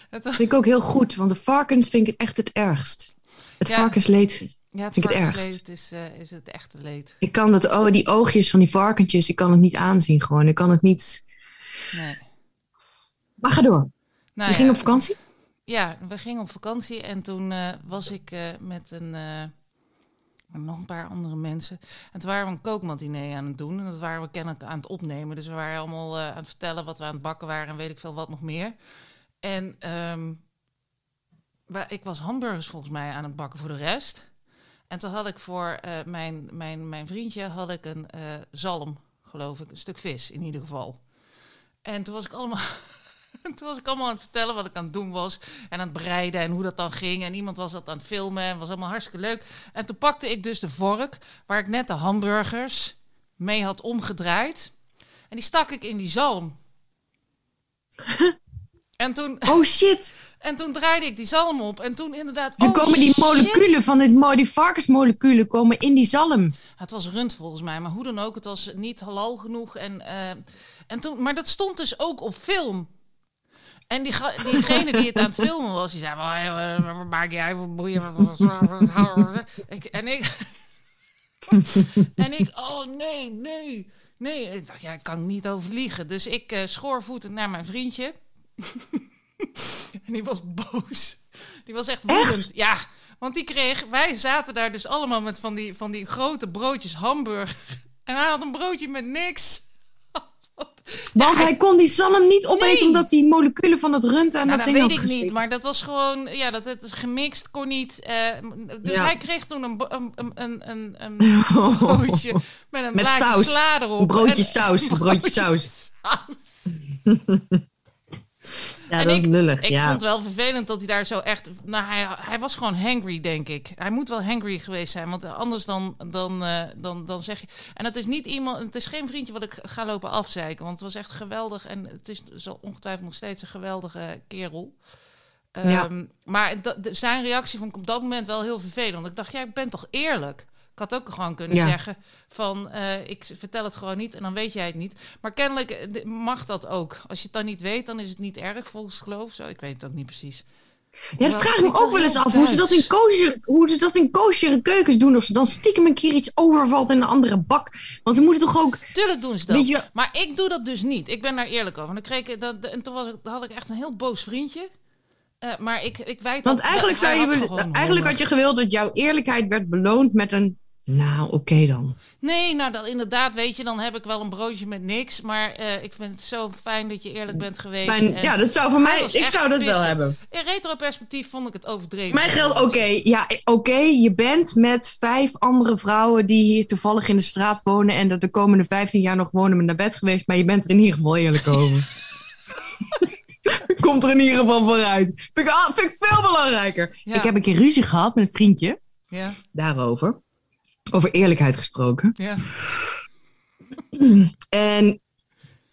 Speaker 1: Toen-
Speaker 2: Vind ik ook heel goed. Want de varkens vind ik echt het ergst. Het
Speaker 1: Ja.
Speaker 2: varkensleed.
Speaker 1: ja, het
Speaker 2: Vind ik het
Speaker 1: varkensleed is, eh, is het echte leed.
Speaker 2: Ik kan dat, oh, die oogjes van die varkentjes. Ik kan het niet aanzien gewoon. Ik kan het niet.
Speaker 1: Nee.
Speaker 2: Maar ga door.
Speaker 1: Nou
Speaker 2: Je
Speaker 1: ja,
Speaker 2: ging op vakantie?
Speaker 1: Ja, we gingen op vakantie en toen eh, was ik eh, met een, nog een paar andere mensen. En toen waren we een kookmatinee aan het doen. En dat waren we kennelijk aan het opnemen. Dus we waren allemaal aan het vertellen wat we aan het bakken waren en weet ik veel wat nog meer. En ehm, wa- ik was hamburgers volgens mij aan het bakken voor de rest. En toen had ik voor eh, mijn, mijn, mijn vriendje had ik een eh, zalm, geloof ik. Een stuk vis in ieder geval. En toen was ik allemaal... Toen was ik allemaal aan het vertellen wat ik aan het doen was. En aan het bereiden en hoe dat dan ging. En iemand was dat aan het filmen en was allemaal hartstikke leuk. En toen pakte ik dus de vork waar ik net de hamburgers mee had omgedraaid. En die stak ik in die zalm. En toen,
Speaker 2: Oh shit.
Speaker 1: en toen draaide ik die zalm op. En toen inderdaad.
Speaker 2: Er
Speaker 1: oh,
Speaker 2: komen die
Speaker 1: shit.
Speaker 2: moleculen van dit, die varkensmoleculen komen in die zalm.
Speaker 1: Het was rund volgens mij, maar hoe dan ook, het was niet halal genoeg. En, eh, en toen, maar dat stond dus ook op film. En die, diegene die het aan het filmen was, die zei: "Wel, eh, wat maak jij voor boeien? En ik. en ik, oh nee, nee, nee. Ik dacht, ja, ik kan niet overliegen. Dus ik eh schoorvoetend naar mijn vriendje. en die was boos. Die was echt woedend. Ja, want die kreeg, wij zaten daar dus allemaal met van die, van die grote broodjes hamburger. En hij had een broodje met niks.
Speaker 2: Want hij kon die zalm niet opeten
Speaker 1: Nee.
Speaker 2: omdat die moleculen van het rund aan
Speaker 1: Nou,
Speaker 2: dat
Speaker 1: dat
Speaker 2: ding
Speaker 1: weet ik niet, maar dat was gewoon, ja, dat het gemixt kon niet. eh, dus
Speaker 2: Ja.
Speaker 1: hij kreeg toen een, een, een, een, broodje met een
Speaker 2: Met saus.
Speaker 1: sla erop.
Speaker 2: Een broodje
Speaker 1: En-
Speaker 2: saus, een broodje saus.
Speaker 1: saus.
Speaker 2: Ja,
Speaker 1: En
Speaker 2: dat is
Speaker 1: ik-
Speaker 2: lullig.
Speaker 1: Ik
Speaker 2: ja.
Speaker 1: vond het wel vervelend dat hij daar zo echt... Nou, hij, hij was gewoon hangry, denk ik. Hij moet wel hangry geweest zijn, want anders dan, dan, eh, dan, dan zeg je... En het is niet iemand... Het is geen vriendje wat ik ga lopen afzeiken, want het was echt geweldig. En het is zo ongetwijfeld nog steeds een geweldige kerel.
Speaker 2: Ja.
Speaker 1: Ehm, Maar zijn reactie vond ik op dat moment wel heel vervelend. Want ik dacht, jij bent toch eerlijk? Ik had ook gewoon kunnen
Speaker 2: Ja.
Speaker 1: zeggen van, eh, ik vertel het gewoon niet en dan weet jij het niet. Maar kennelijk eh, mag dat ook. Als je het dan niet weet, dan is het niet erg volgens geloof. Zo, ik weet het ook niet precies.
Speaker 2: Ja, dat vraag ik me ook wel eens af. Hoe ze, dat in kosher, hoe ze dat in kosher keukens doen. Of ze dan stiekem een keer iets overvalt in een andere bak. Want we moeten toch ook...
Speaker 1: Tuurlijk doen ze dat.
Speaker 2: Je,
Speaker 1: Maar ik doe dat dus niet. Ik ben daar eerlijk over. En, dan kreeg ik, dat, en toen was ik, had ik echt een heel boos vriendje. Eh, maar ik, ik weet
Speaker 2: want
Speaker 1: dat-
Speaker 2: eigenlijk, zou je,
Speaker 1: had
Speaker 2: eigenlijk had je gewild dat jouw eerlijkheid werd beloond met een... Nou, oké dan.
Speaker 1: Nee, nou dat, inderdaad, weet je, dan heb ik wel een broodje met niks. Maar eh, ik vind het zo fijn dat je eerlijk bent geweest.
Speaker 2: Fijn, ja, dat zou voor mij... Ik zou dat wel hebben.
Speaker 1: In retro-perspectief vond ik het overdreven.
Speaker 2: Mijn geld, oké. ja, oké. je bent met vijf andere vrouwen die hier toevallig in de straat wonen. En dat de komende 15 jaar nog wonen met naar bed geweest. Maar je bent er in ieder geval eerlijk over. Komt er in ieder geval vooruit. Vind ik, ah, vind ik veel belangrijker.
Speaker 1: Ja.
Speaker 2: Ik heb een keer ruzie gehad met een vriendje.
Speaker 1: Ja,
Speaker 2: Daarover. Over eerlijkheid gesproken.
Speaker 1: ja.
Speaker 2: En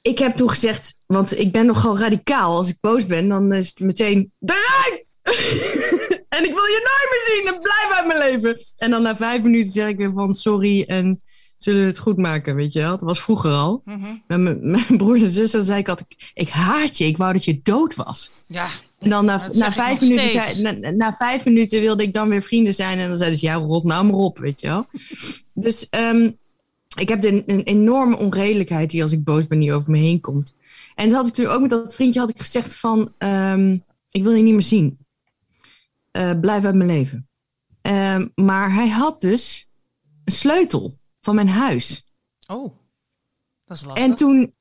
Speaker 2: ik heb toen gezegd, want ik ben nogal radicaal. Als ik boos ben, dan is het meteen eruit! en ik wil je nooit meer zien en blijf uit mijn leven. En dan na vijf minuten zeg ik weer van sorry en zullen we het goed maken, weet je wel. Dat was vroeger al.
Speaker 1: Mhm.
Speaker 2: Met mijn, mijn broers en zussen zei ik altijd, ik haat je, ik wou dat je dood was.
Speaker 1: ja.
Speaker 2: En dan na, na, vijf minuten zei, na, na vijf minuten wilde ik dan weer vrienden zijn. En dan zeiden ze, ja, rot nou maar op, weet je wel. dus ehm, ik heb een, een enorme onredelijkheid die als ik boos ben, die over me heen komt. En dat had ik toen ook met dat vriendje had ik gezegd van, ehm, ik wil je niet meer zien. Eh, blijf uit mijn leven. Ehm, maar hij had dus een sleutel van mijn huis.
Speaker 1: Oh, dat is lastig.
Speaker 2: En toen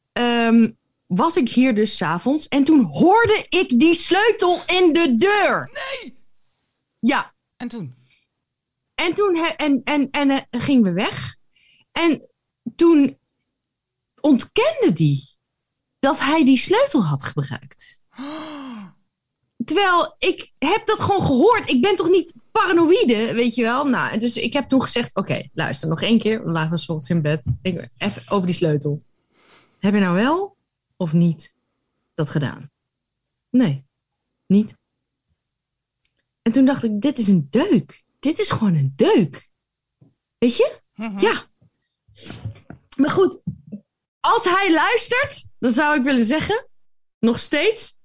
Speaker 2: was ik hier dus s'avonds en toen hoorde ik die sleutel in de deur. Nee! Ja,
Speaker 1: En toen?
Speaker 2: en toen he- en, en, en, eh, gingen we weg. En toen ontkende die dat hij die sleutel had gebruikt. Terwijl ik heb dat gewoon gehoord. Ik ben toch niet paranoïde, weet je wel? Nou, dus ik heb toen gezegd: Oké, luister nog één keer. We lagen s ochtends in bed. Ik, even over die sleutel. Heb je nou wel of niet dat gedaan? Nee, niet. En toen dacht ik: Dit is een deuk. Dit is gewoon een deuk. Weet je?
Speaker 1: Mhm.
Speaker 2: Ja. Maar goed, als hij luistert, dan zou ik willen zeggen: nog steeds,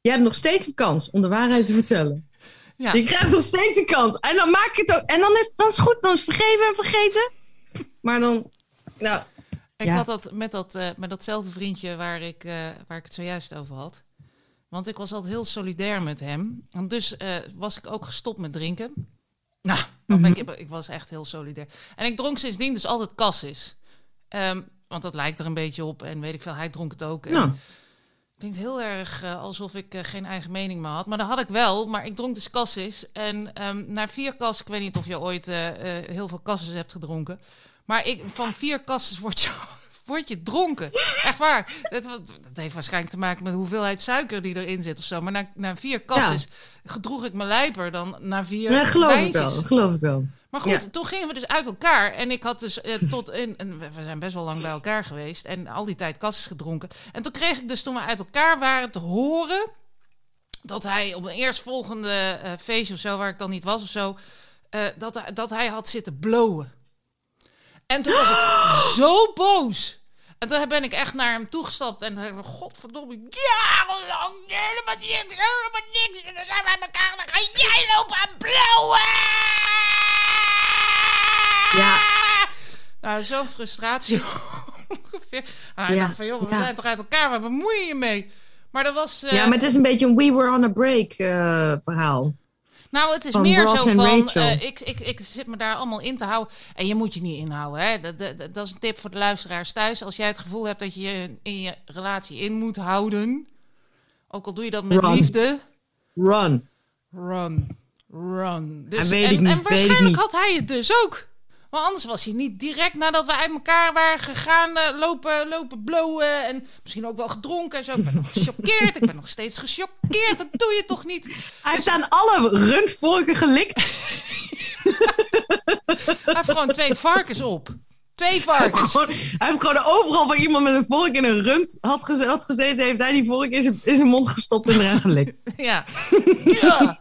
Speaker 2: je hebt nog steeds een kans om de waarheid te vertellen.
Speaker 1: Ja.
Speaker 2: Je krijgt nog steeds een kans. En dan maak je het ook. En dan is dan is het goed, dan is vergeven en vergeten. Maar dan, nou,
Speaker 1: Ik
Speaker 2: Ja.
Speaker 1: had dat met, dat eh, met datzelfde vriendje waar ik, eh, waar ik het zojuist over had. Want ik was altijd heel solidair met hem. En dus eh, was ik ook gestopt met drinken. Nou, dan ben ik, ik was echt heel solidair. En ik dronk sindsdien dus altijd cassis. Ehm, want dat lijkt er een beetje op. En weet ik veel, hij dronk het ook.
Speaker 2: Nou.
Speaker 1: Klinkt heel erg alsof ik geen eigen mening meer had. Maar dat had ik wel. Maar ik dronk dus cassis. En ehm, na vier kasses, ik weet niet of je ooit heel veel kasses hebt gedronken. Maar ik, van vier kasses word je, word je dronken. Echt waar. Dat, dat heeft waarschijnlijk te maken met de hoeveelheid suiker die erin zit of zo. Maar na, na vier kasses gedroeg ik me lijper dan na vier
Speaker 2: Ja, geloof ik wel.
Speaker 1: wijntjes.
Speaker 2: Geloof ik wel.
Speaker 1: Maar goed,
Speaker 2: Ja.
Speaker 1: toen gingen we dus uit elkaar. En ik had dus eh, tot in. En we zijn best wel lang bij elkaar geweest. En al die tijd kasses gedronken. En toen kreeg ik dus toen we uit elkaar waren te horen. dat hij op een eerstvolgende eh feestje of zo, waar ik dan niet was of zo. eh, dat, dat hij had zitten blowen. En toen was ik zo boos. En toen ben ik echt naar hem toegestapt en hij zei, godverdomme, jarenlang helemaal niks, helemaal niks. En dan zijn we bij elkaar en dan ga jij lopen aan blowen.
Speaker 2: Ja.
Speaker 1: Nou, zo'n frustratie ongeveer. Nou, ik
Speaker 2: Ja,
Speaker 1: dacht van, joh, we
Speaker 2: ja.
Speaker 1: zijn toch uit elkaar, waar bemoei je je mee? Maar dat was... eh,
Speaker 2: Ja, maar het is een beetje een We Were on a Break eh, verhaal.
Speaker 1: Nou, het is
Speaker 2: Van
Speaker 1: meer
Speaker 2: Ross
Speaker 1: zo van, eh, ik, ik, ik zit me daar allemaal in te houden. En je moet je niet inhouden. Hè? Dat, dat, dat- is een tip voor de luisteraars thuis. Als jij het gevoel hebt dat je je in je relatie in moet houden. Ook al doe je dat met
Speaker 2: Run.
Speaker 1: liefde.
Speaker 2: Run.
Speaker 1: Run. Run. Dus, en,
Speaker 2: ik niet,
Speaker 1: en waarschijnlijk had hij het dus ook. Maar anders was hij niet direct nadat we uit elkaar waren gegaan eh, lopen, lopen blowen. En misschien ook wel gedronken en zo. Ik ben nog gechoqueerd. Ik ben nog steeds gechoqueerd. Dat doe je toch niet?
Speaker 2: Hij heeft aan alle rundvorken gelikt.
Speaker 1: Hij heeft gewoon twee varkens op. Twee varkens.
Speaker 2: Hij heeft gewoon overal waar iemand met een vork in een rund had, geze- had gezeten, heeft hij die vork in zijn, in zijn mond gestopt en eraan gelikt.
Speaker 1: Ja. ja.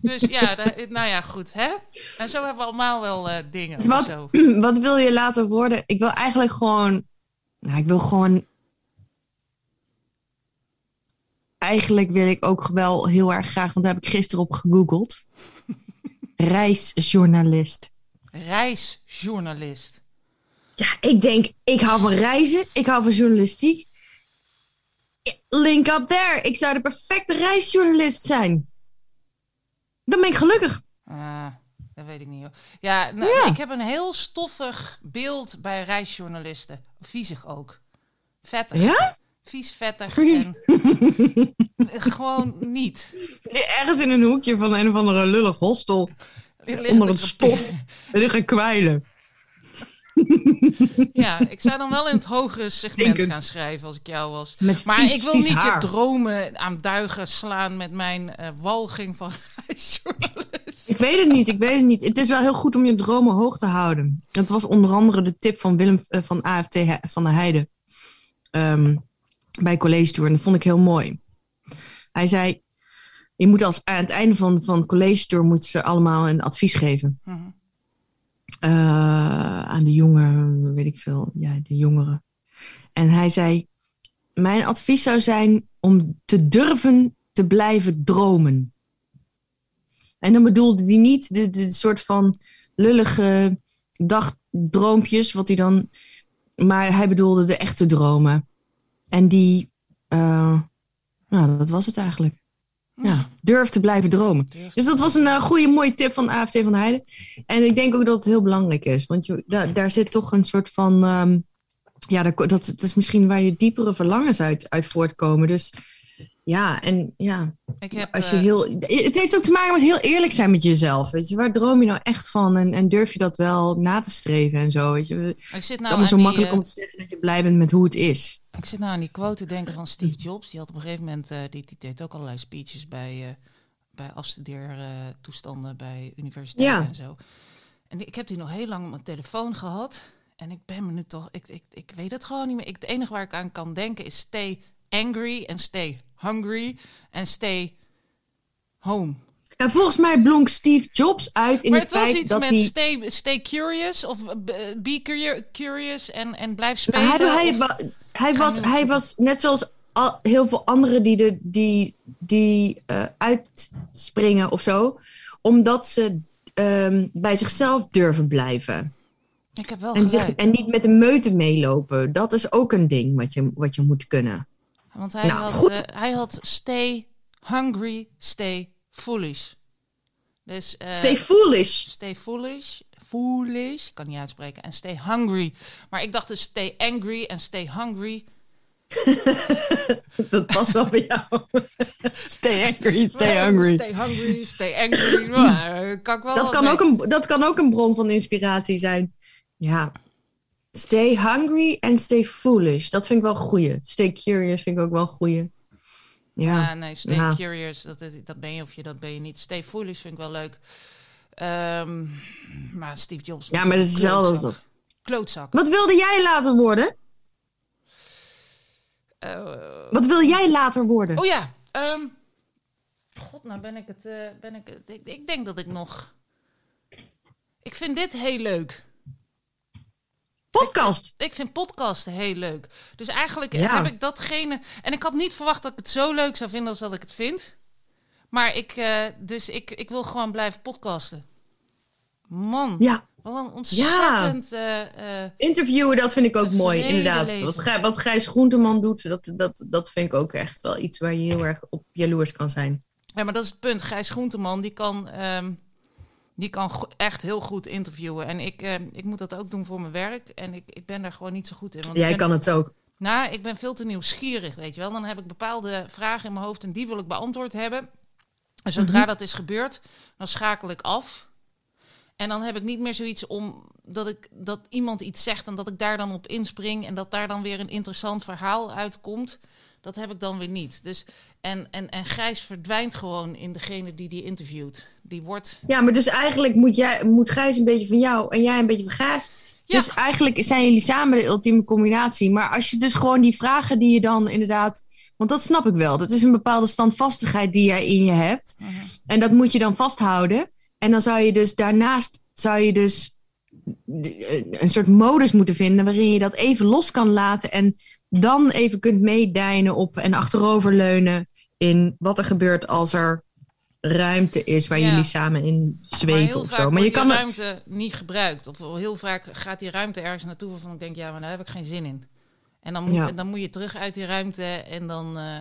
Speaker 1: Dus ja, nou ja, goed. Hè? En zo hebben we allemaal wel eh, dingen.
Speaker 2: Wat,
Speaker 1: Zo.
Speaker 2: wat wil je laten worden? Ik wil eigenlijk gewoon. Nou, ik wil gewoon. eigenlijk wil ik ook wel heel erg graag, want daar heb ik gisteren op gegoogeld. Reisjournalist.
Speaker 1: Reisjournalist.
Speaker 2: Ja, ik denk, ik hou van reizen, ik hou van journalistiek. Link up there. Ik zou de perfecte reisjournalist zijn. Dan ben ik gelukkig.
Speaker 1: Ah, dat weet ik niet hoor. Ja, nou,
Speaker 2: Ja.
Speaker 1: ik heb een heel stoffig beeld bij reisjournalisten. Viezig ook. Vettig.
Speaker 2: Ja?
Speaker 1: Vies, vettig en gewoon niet.
Speaker 2: Ergens in een hoekje van een of andere lullig hostel.
Speaker 1: Er
Speaker 2: Onder
Speaker 1: een
Speaker 2: het stof. Liggen kwijlen.
Speaker 1: Ja, ik zou dan wel in het hogere segment gaan schrijven als ik jou was.
Speaker 2: Met
Speaker 1: Maar
Speaker 2: vies,
Speaker 1: ik wil niet
Speaker 2: haar.
Speaker 1: je dromen aan duigen slaan met mijn eh, walging van reisjournalist.
Speaker 2: Ik weet het niet, ik weet het niet. Het is wel heel goed om je dromen hoog te houden. Dat was onder andere de tip van Willem eh, van AFT He- van der Heijden. ehm, bij College Tour. En dat vond ik heel mooi. Hij zei, je moet als, aan het einde van, van College Tour moeten ze allemaal een advies geven.
Speaker 1: Mhm.
Speaker 2: Eh, aan de jongen, weet ik veel, ja, de jongeren. En hij zei: Mijn advies zou zijn om te durven te blijven dromen. En dan bedoelde hij niet de, de soort van lullige dagdroompjes, wat hij dan. Maar hij bedoelde de echte dromen. En die. eh, nou, dat was het eigenlijk. Ja, durf te blijven dromen.
Speaker 1: Durf
Speaker 2: Dus dat was een eh, goede, mooie tip van AFT van de Heide. En ik denk ook dat het heel belangrijk is. Want je, daar, daar zit toch een soort van... ehm, ja, dat, dat is misschien waar je diepere verlangens uit, uit voortkomen. Dus ja, en ja,
Speaker 1: Ik heb,
Speaker 2: als je
Speaker 1: eh,
Speaker 2: heel... Het heeft ook te maken met heel eerlijk zijn met jezelf. Weet je, waar droom je nou echt van? En, en durf je dat wel na te streven en zo? Weet je, het is
Speaker 1: ik zit nou
Speaker 2: allemaal zo
Speaker 1: aan die,
Speaker 2: makkelijk
Speaker 1: eh,
Speaker 2: om te zeggen dat je blij bent met hoe het is.
Speaker 1: Ik zit nou aan die quote te denken van Steve Jobs. Die had op een gegeven moment, eh, die, die deed ook allerlei speeches bij, eh bij afstudeertoestanden bij universiteiten
Speaker 2: Ja.
Speaker 1: en zo. En ik heb die nog heel lang op mijn telefoon gehad. En ik ben me nu toch, ik, ik, ik weet het gewoon niet meer. Ik, het enige waar ik aan kan denken is stay angry en stay hungry en stay home.
Speaker 2: En volgens mij blonk Steve Jobs uit in
Speaker 1: maar
Speaker 2: het,
Speaker 1: het was
Speaker 2: feit
Speaker 1: iets
Speaker 2: dat
Speaker 1: met
Speaker 2: hij...
Speaker 1: stay, stay curious of eh, be, curio- curious en, en blijf
Speaker 2: Nou,
Speaker 1: spelen.
Speaker 2: hij, hij,
Speaker 1: of-
Speaker 2: hij, was, hij was net zoals al, heel veel anderen die, de, die, die eh, uitspringen of zo, omdat ze ehm, bij zichzelf durven blijven.
Speaker 1: ik heb wel
Speaker 2: En, zich, en niet met de meute meelopen. Dat is ook een ding wat je, wat je moet kunnen.
Speaker 1: Want hij,
Speaker 2: Nou,
Speaker 1: had, eh, hij had stay hungry, stay foolish. Dus eh,
Speaker 2: Stay foolish.
Speaker 1: stay foolish, foolish, ik kan niet uitspreken, en stay hungry. Maar ik dacht dus stay angry en stay hungry.
Speaker 2: Dat past wel bij jou. Stay angry, stay hungry.
Speaker 1: Stay hungry, stay angry. Kan ik wel
Speaker 2: Dat kan,
Speaker 1: mee.
Speaker 2: ook een, dat kan ook een bron van inspiratie zijn. Ja. Stay hungry and stay foolish. Dat vind ik wel een goeie. Stay curious vind ik ook wel een goeie. Ja.
Speaker 1: Nee, stay
Speaker 2: Ja.
Speaker 1: curious, dat, dat ben je of je dat ben je niet. Stay foolish vind ik wel leuk. Ehm, maar Steve Jobs.
Speaker 2: ja, maar dat is hetzelfde als
Speaker 1: klootzak.
Speaker 2: dat.
Speaker 1: Klootzak.
Speaker 2: Wat wilde jij later worden?
Speaker 1: Eh,
Speaker 2: Wat wil jij later worden?
Speaker 1: Oh ja. ehm, God, nou ben ik het. eh, ben ik, het- ik, ik denk dat ik nog. Ik vind dit heel leuk.
Speaker 2: Podcast.
Speaker 1: Ik vind podcasten heel leuk. Dus eigenlijk
Speaker 2: Ja.
Speaker 1: heb ik datgene. En ik had niet verwacht dat ik het zo leuk zou vinden als dat ik het vind. Maar ik, eh, dus ik, ik wil gewoon blijven podcasten. Man,
Speaker 2: Ja,
Speaker 1: wat een ontzettend. eh, eh,
Speaker 2: interviewen, dat vind ik ook mooi, inderdaad.
Speaker 1: leven.
Speaker 2: Wat, Gij- wat Gijs Groenteman doet, dat, dat, dat vind ik ook echt wel iets waar je heel erg op jaloers kan zijn.
Speaker 1: Ja, maar dat is het punt. Gijs Groenteman, die kan, ehm, die kan echt heel goed interviewen. En ik, ehm, ik moet dat ook doen voor mijn werk. En ik, ik ben daar gewoon niet zo goed in. Want
Speaker 2: Jij kan het ook.
Speaker 1: Nou, ik ben veel te nieuwsgierig, weet je wel. Dan heb ik bepaalde vragen in mijn hoofd en die wil ik beantwoord hebben. En zodra
Speaker 2: Mhm.
Speaker 1: dat is gebeurd, dan schakel ik af. En dan heb ik niet meer zoiets om dat, ik, dat iemand iets zegt en dat ik daar dan op inspring en dat daar dan weer een interessant verhaal uitkomt. Dat heb ik dan weer niet. Dus, en, en, en Gijs verdwijnt gewoon in degene die die interviewt. Die wordt.
Speaker 2: Ja, maar dus eigenlijk moet, jij, moet Gijs een beetje van jou en jij een beetje van Gijs.
Speaker 1: Ja.
Speaker 2: Dus eigenlijk zijn jullie samen de ultieme combinatie. Maar als je dus gewoon die vragen die je dan inderdaad... Want dat snap ik wel. Dat is een bepaalde standvastigheid die jij in je hebt. En dat moet je dan vasthouden. En dan zou je dus daarnaast zou je dus een soort modus moeten vinden waarin je dat even los kan laten en dan even kunt meedijnen op en achteroverleunen in wat er gebeurt als er ruimte is waar
Speaker 1: Ja.
Speaker 2: jullie samen in zweven of zo. Maar je kan er-
Speaker 1: ruimte niet gebruikt. Of heel vaak gaat die ruimte ergens naartoe waarvan ik denk, ja, maar daar heb ik geen zin in. En dan moet,
Speaker 2: Ja.
Speaker 1: en dan moet je terug uit die ruimte en dan... eh,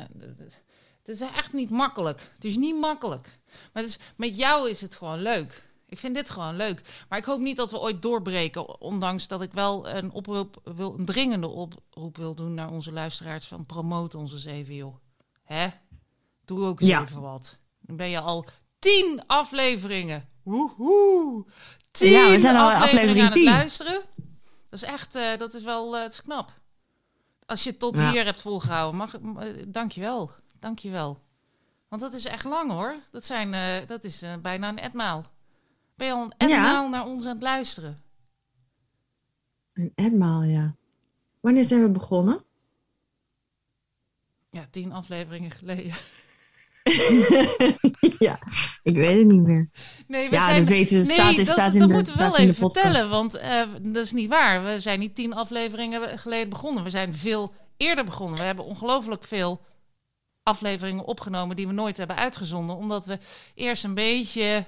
Speaker 1: het is echt niet makkelijk. Het is niet makkelijk. Maar het is, met jou is het gewoon leuk. Ik vind dit gewoon leuk. Maar ik hoop niet dat we ooit doorbreken. Ondanks dat ik wel een, oproep wil, een dringende oproep wil doen naar onze luisteraars. Van promote ons eens even, joh. Hè? Doe ook eens
Speaker 2: Ja.
Speaker 1: even wat. Dan ben je al tien afleveringen. Woehoe. Tien
Speaker 2: Ja, we zijn al
Speaker 1: afleveringen
Speaker 2: aflevering
Speaker 1: aan
Speaker 2: 10.
Speaker 1: het luisteren. Dat is echt, eh, dat is wel, eh, het is knap. Als je het tot
Speaker 2: Ja.
Speaker 1: hier hebt volgehouden, mag, uh, dank je wel. Dank je wel. Want dat is echt lang hoor. Dat, zijn, eh, dat is eh, bijna een etmaal. Ben je al een
Speaker 2: Ja.
Speaker 1: etmaal naar ons aan het luisteren?
Speaker 2: Een etmaal, ja. Wanneer zijn we begonnen?
Speaker 1: Ja, tien afleveringen geleden.
Speaker 2: ja, ik weet het niet meer.
Speaker 1: Nee, we
Speaker 2: Ja,
Speaker 1: zijn,
Speaker 2: dat weten we. Staat,
Speaker 1: dat,
Speaker 2: staat in
Speaker 1: dat
Speaker 2: de,
Speaker 1: moeten we wel even vertellen, want eh, dat is niet waar. We zijn niet tien afleveringen geleden begonnen. We zijn veel eerder begonnen. We hebben ongelooflijk veel afleveringen opgenomen die we nooit hebben uitgezonden, omdat we eerst een beetje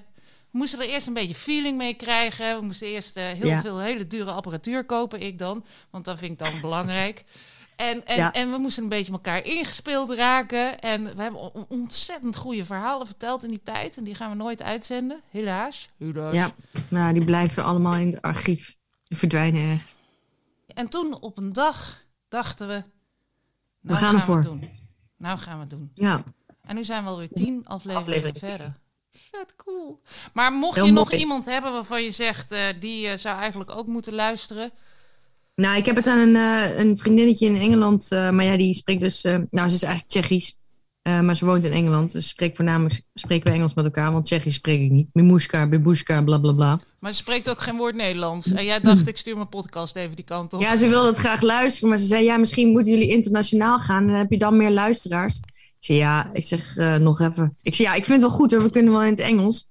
Speaker 1: we moesten er eerst een beetje feeling mee krijgen. We moesten eerst eh, heel
Speaker 2: Ja.
Speaker 1: veel hele dure apparatuur kopen, ik dan, want dat vind ik dan belangrijk. En, en,
Speaker 2: Ja.
Speaker 1: en we moesten een beetje elkaar ingespeeld raken. En we hebben on- ontzettend goede verhalen verteld in die tijd. En die gaan we nooit uitzenden, helaas. helaas.
Speaker 2: Ja, nou, die blijven allemaal in het archief. Die verdwijnen echt.
Speaker 1: En toen op een dag dachten we... Nou
Speaker 2: gaan ervoor.
Speaker 1: het doen. Nou gaan we het doen.
Speaker 2: Ja,
Speaker 1: En nu zijn we alweer tien afleveringen
Speaker 2: Aflevering.
Speaker 1: verder. Vet cool. Maar mocht
Speaker 2: Heel
Speaker 1: je nog
Speaker 2: mooi.
Speaker 1: iemand hebben waarvan je zegt... eh, die eh, zou eigenlijk ook moeten luisteren...
Speaker 2: nou, ik heb het aan een, eh, een vriendinnetje in Engeland. maar ja, die spreekt dus... nou, ze is eigenlijk Tsjechisch. maar ze woont in Engeland. Dus spreekt voornamelijk spreken we Engels met elkaar. Want Tsjechisch spreek ik niet. Mimushka, bibushka, bla bla bla.
Speaker 1: Maar ze spreekt ook geen woord Nederlands. En jij dacht, ik stuur mijn podcast even die kant op.
Speaker 2: Ja, ze wilde het graag luisteren. Maar ze zei, ja, misschien moeten jullie internationaal gaan. Dan heb je dan meer luisteraars. Ik zei, ja, ik zeg eh, nog even. Ik zei, ja, ik vind het wel goed hoor. We kunnen wel in het Engels.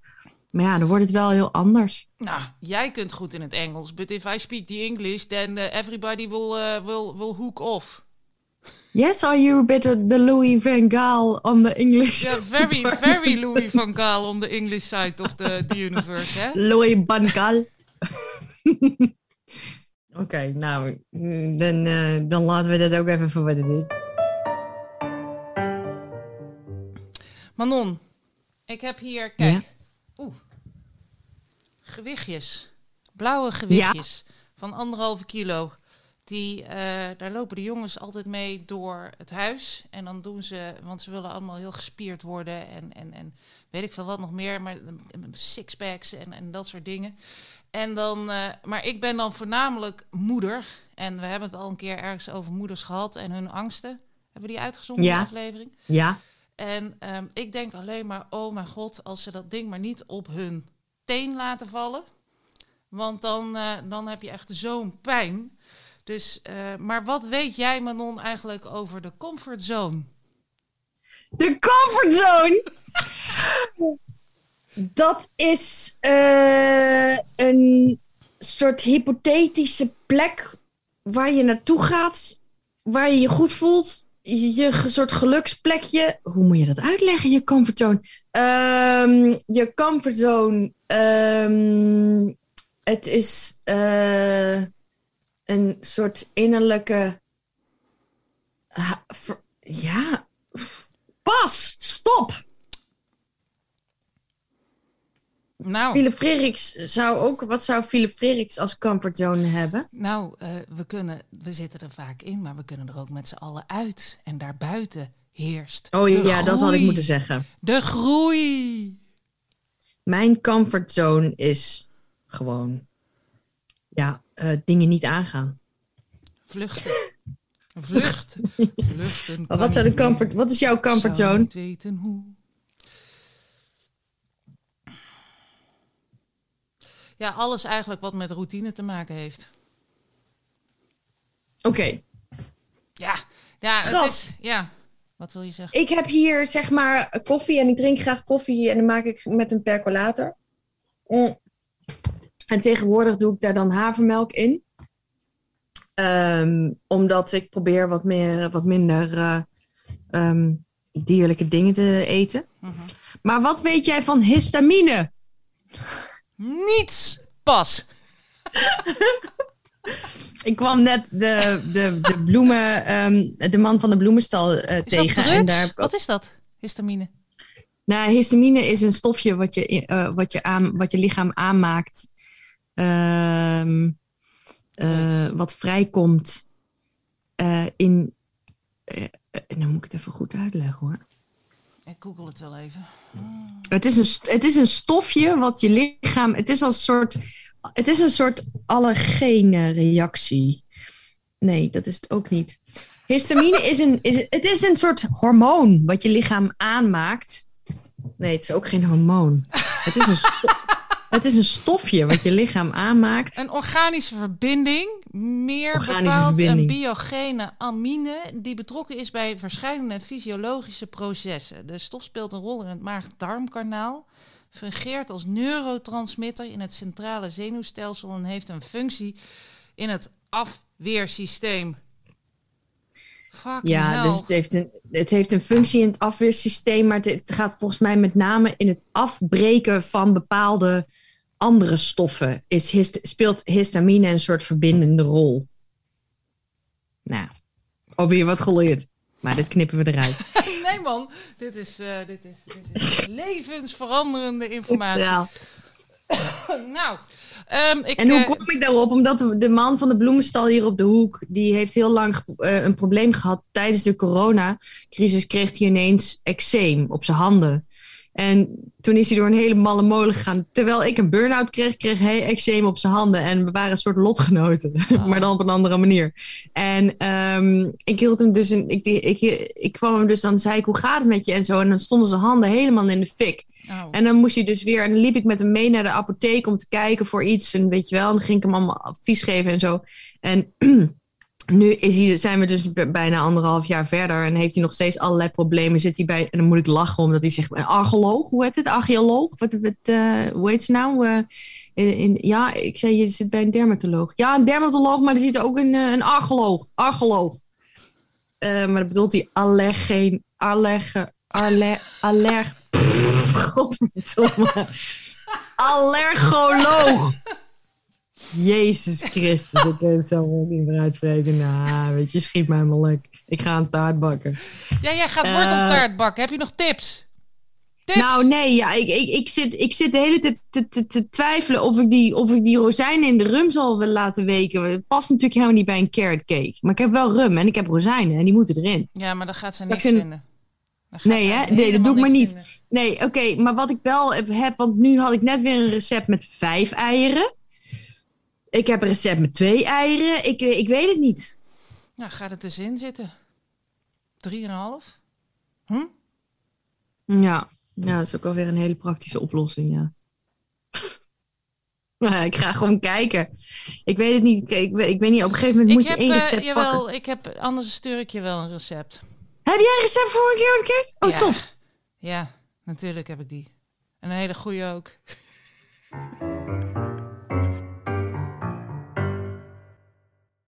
Speaker 2: Maar ja, dan wordt het wel heel anders.
Speaker 1: Nou, jij kunt goed in het Engels. But if I speak the English, then eh, everybody will, eh, will, will hook off.
Speaker 2: Yes, are you a bit of the Louis van Gaal on the English?
Speaker 1: Yeah, very, very Louis van Gaal on the English side of the, the universe, hè?
Speaker 2: Louis van Gaal. Oké, nou, mm, dan, dan laten we dat ook even voor wat het is.
Speaker 1: Manon, ik heb hier, kijk. Oeh. Gewichtjes. Blauwe gewichtjes. Van anderhalve kilo. Die, eh, daar lopen de jongens altijd mee door het huis. En dan doen ze, want ze willen allemaal heel gespierd worden. En, en, en weet ik veel wat nog meer. Maar eh, sixpacks en, en dat soort dingen. En dan, eh, maar ik ben dan voornamelijk moeder. En we hebben het al een keer ergens over moeders gehad en hun angsten. Hebben die uitgezonden,
Speaker 2: Ja.
Speaker 1: de aflevering?
Speaker 2: Ja,
Speaker 1: En ehm, ik denk alleen maar, oh mijn god, als ze dat ding maar niet op hun teen laten vallen. Want dan, eh, dan heb je echt zo'n pijn. Dus, eh, maar wat weet jij, Manon, eigenlijk over de comfortzone?
Speaker 2: de comfortzone. Dat is eh, een soort hypothetische plek waar je naartoe gaat, waar je je goed voelt. Je, soort geluksplekje. Hoe moet je dat uitleggen, je comfortzone? Ehm, je comfortzone. ehm, het is eh, een soort innerlijke. ja. Pas! Stop!
Speaker 1: Nou,
Speaker 2: Philip Freriks zou ook. Wat zou Philip Freriks als comfortzone hebben?
Speaker 1: nou eh, we, kunnen, we zitten er vaak in, maar we kunnen er ook met z'n allen uit. En daarbuiten heerst.
Speaker 2: Oh ja, dat had ik moeten zeggen.
Speaker 1: De groei.
Speaker 2: Mijn comfortzone is gewoon. Ja, eh, dingen niet aangaan.
Speaker 1: Vluchten. Vluchten. Vluchten.
Speaker 2: Wat, zou de comfort, wat is jouw comfortzone?
Speaker 1: niet weten hoe. Ja, alles eigenlijk wat met routine te maken heeft.
Speaker 2: Oké.
Speaker 1: Ja, ja,
Speaker 2: Gras.
Speaker 1: is, ja. Wat wil je zeggen?
Speaker 2: Ik heb hier zeg maar koffie en ik drink graag koffie en dan maak ik met een percolator. Mm. En tegenwoordig doe ik daar dan havermelk in. Ehm, omdat ik probeer wat, meer, wat minder eh, ehm, dierlijke dingen te eten.
Speaker 1: Mhm.
Speaker 2: Maar wat weet jij van histamine?
Speaker 1: Niets pas.
Speaker 2: Ik kwam net de, de, de bloemen, ehm, de man van de bloemenstal eh, tegen. En daar ook-
Speaker 1: Wat is dat? Histamine.
Speaker 2: Nou, histamine is een stofje wat je, eh, wat je, aan, wat je lichaam aanmaakt. Ehm, eh, wat vrijkomt in. eh, nou moet ik het even goed uitleggen hoor.
Speaker 1: Ik google het wel even.
Speaker 2: Het is, een, het is een stofje wat je lichaam. Het is als soort. Het is een soort allergene reactie. Nee, dat is het ook niet. Histamine is een, is, het is een soort hormoon wat je lichaam aanmaakt. Nee, het is ook geen hormoon. Het is een, het is een stofje wat je lichaam aanmaakt.
Speaker 1: Een organische verbinding, meer
Speaker 2: Organische
Speaker 1: bepaald een
Speaker 2: verbinding.
Speaker 1: biogene amine, die betrokken is bij verschillende fysiologische processen. De stof speelt een rol in het maag-darmkanaal, fungeert als neurotransmitter in het centrale zenuwstelsel en heeft een functie in het afweersysteem. Fucking
Speaker 2: Ja,
Speaker 1: hell.
Speaker 2: dus het heeft, een, het heeft een functie in het afweersysteem, maar het, het gaat volgens mij met name in het afbreken van bepaalde andere stoffen. Is hist, speelt histamine een soort verbindende rol. Nou, alweer wat geleerd. Maar dit knippen we eruit.
Speaker 1: Nee man, dit is, eh, dit is, dit is levensveranderende informatie.
Speaker 2: Ja.
Speaker 1: Nou, ehm, ik,
Speaker 2: En hoe
Speaker 1: eh,
Speaker 2: kom ik daarop? Omdat de- man van de bloemenstal hier op de hoek, die heeft heel lang eh, een probleem gehad. Tijdens de coronacrisis kreeg hij ineens eczeem op zijn handen. En toen is hij door een hele malle molen gegaan. Terwijl ik een burn-out kreeg, kreeg hij eczeem op zijn handen. En we waren een soort lotgenoten,
Speaker 1: Oh.
Speaker 2: maar dan op een andere manier. En ehm, ik hield hem dus, in, ik, ik, ik kwam hem dus dan, zei ik, hoe gaat het met je? En zo. En dan stonden zijn handen helemaal in de fik.
Speaker 1: oh.
Speaker 2: En dan moest hij dus weer, en dan liep ik met hem mee naar de apotheek om te kijken voor iets. En weet je wel, en dan ging ik hem allemaal advies geven en zo. En nu zijn we dus bijna anderhalf jaar verder en heeft hij nog steeds allerlei problemen. Zit hij bij, en dan moet ik lachen omdat hij zegt, een archeoloog, hoe heet het? Archeoloog? Wat, eh, hoe heet ze nou? Eh, ja, ik zei, je zit bij een dermatoloog. Ja, een dermatoloog, maar er zit ook een, eh, een archeoloog. Archeoloog. Maar dat bedoelt hij allergeen, allerge, aller, aller, Godverdomme. Allergoloog. Jezus Christus, ik kan het zo niet meer uitspreken. Nou, weet je, schiet mij maar lek. Ik ga een taart bakken.
Speaker 1: Ja, jij gaat
Speaker 2: Eh,
Speaker 1: worteltaart bakken. Heb je nog tips? Tips?
Speaker 2: Nou, nee, ja, ik, ik, ik, zit, ik zit de hele tijd te, te, te twijfelen of ik, die, of ik die rozijnen in de rum zal willen laten weken. Het past natuurlijk helemaal niet bij een carrot cake. Maar ik heb wel rum en ik heb rozijnen en die moeten erin.
Speaker 1: Ja, maar dan gaat ze niks
Speaker 2: in-
Speaker 1: vinden.
Speaker 2: Nee, hè? Nee, dat doe ik maar niet.
Speaker 1: vinden.
Speaker 2: Nee, oké, maar wat ik wel heb, want nu had ik net weer een recept met vijf eieren. Ik heb een recept met twee eieren. Ik, ik weet het niet.
Speaker 1: Nou, gaat het dus in zitten. Drieënhalf? Hm?
Speaker 2: Ja. ja, dat is ook alweer een hele praktische oplossing, ja. Ik ga gewoon kijken. Ik weet het niet. Ik, weet- ik weet niet, op een gegeven moment moet
Speaker 1: ik heb,
Speaker 2: je één
Speaker 1: eh,
Speaker 2: recept
Speaker 1: jawel,
Speaker 2: pakken.
Speaker 1: ik heb, anders stuur ik je wel een recept.
Speaker 2: Heb jij een recept voor een carrot cake? Oh,
Speaker 1: Ja.
Speaker 2: top.
Speaker 1: Ja, natuurlijk heb ik die. En een hele goede ook.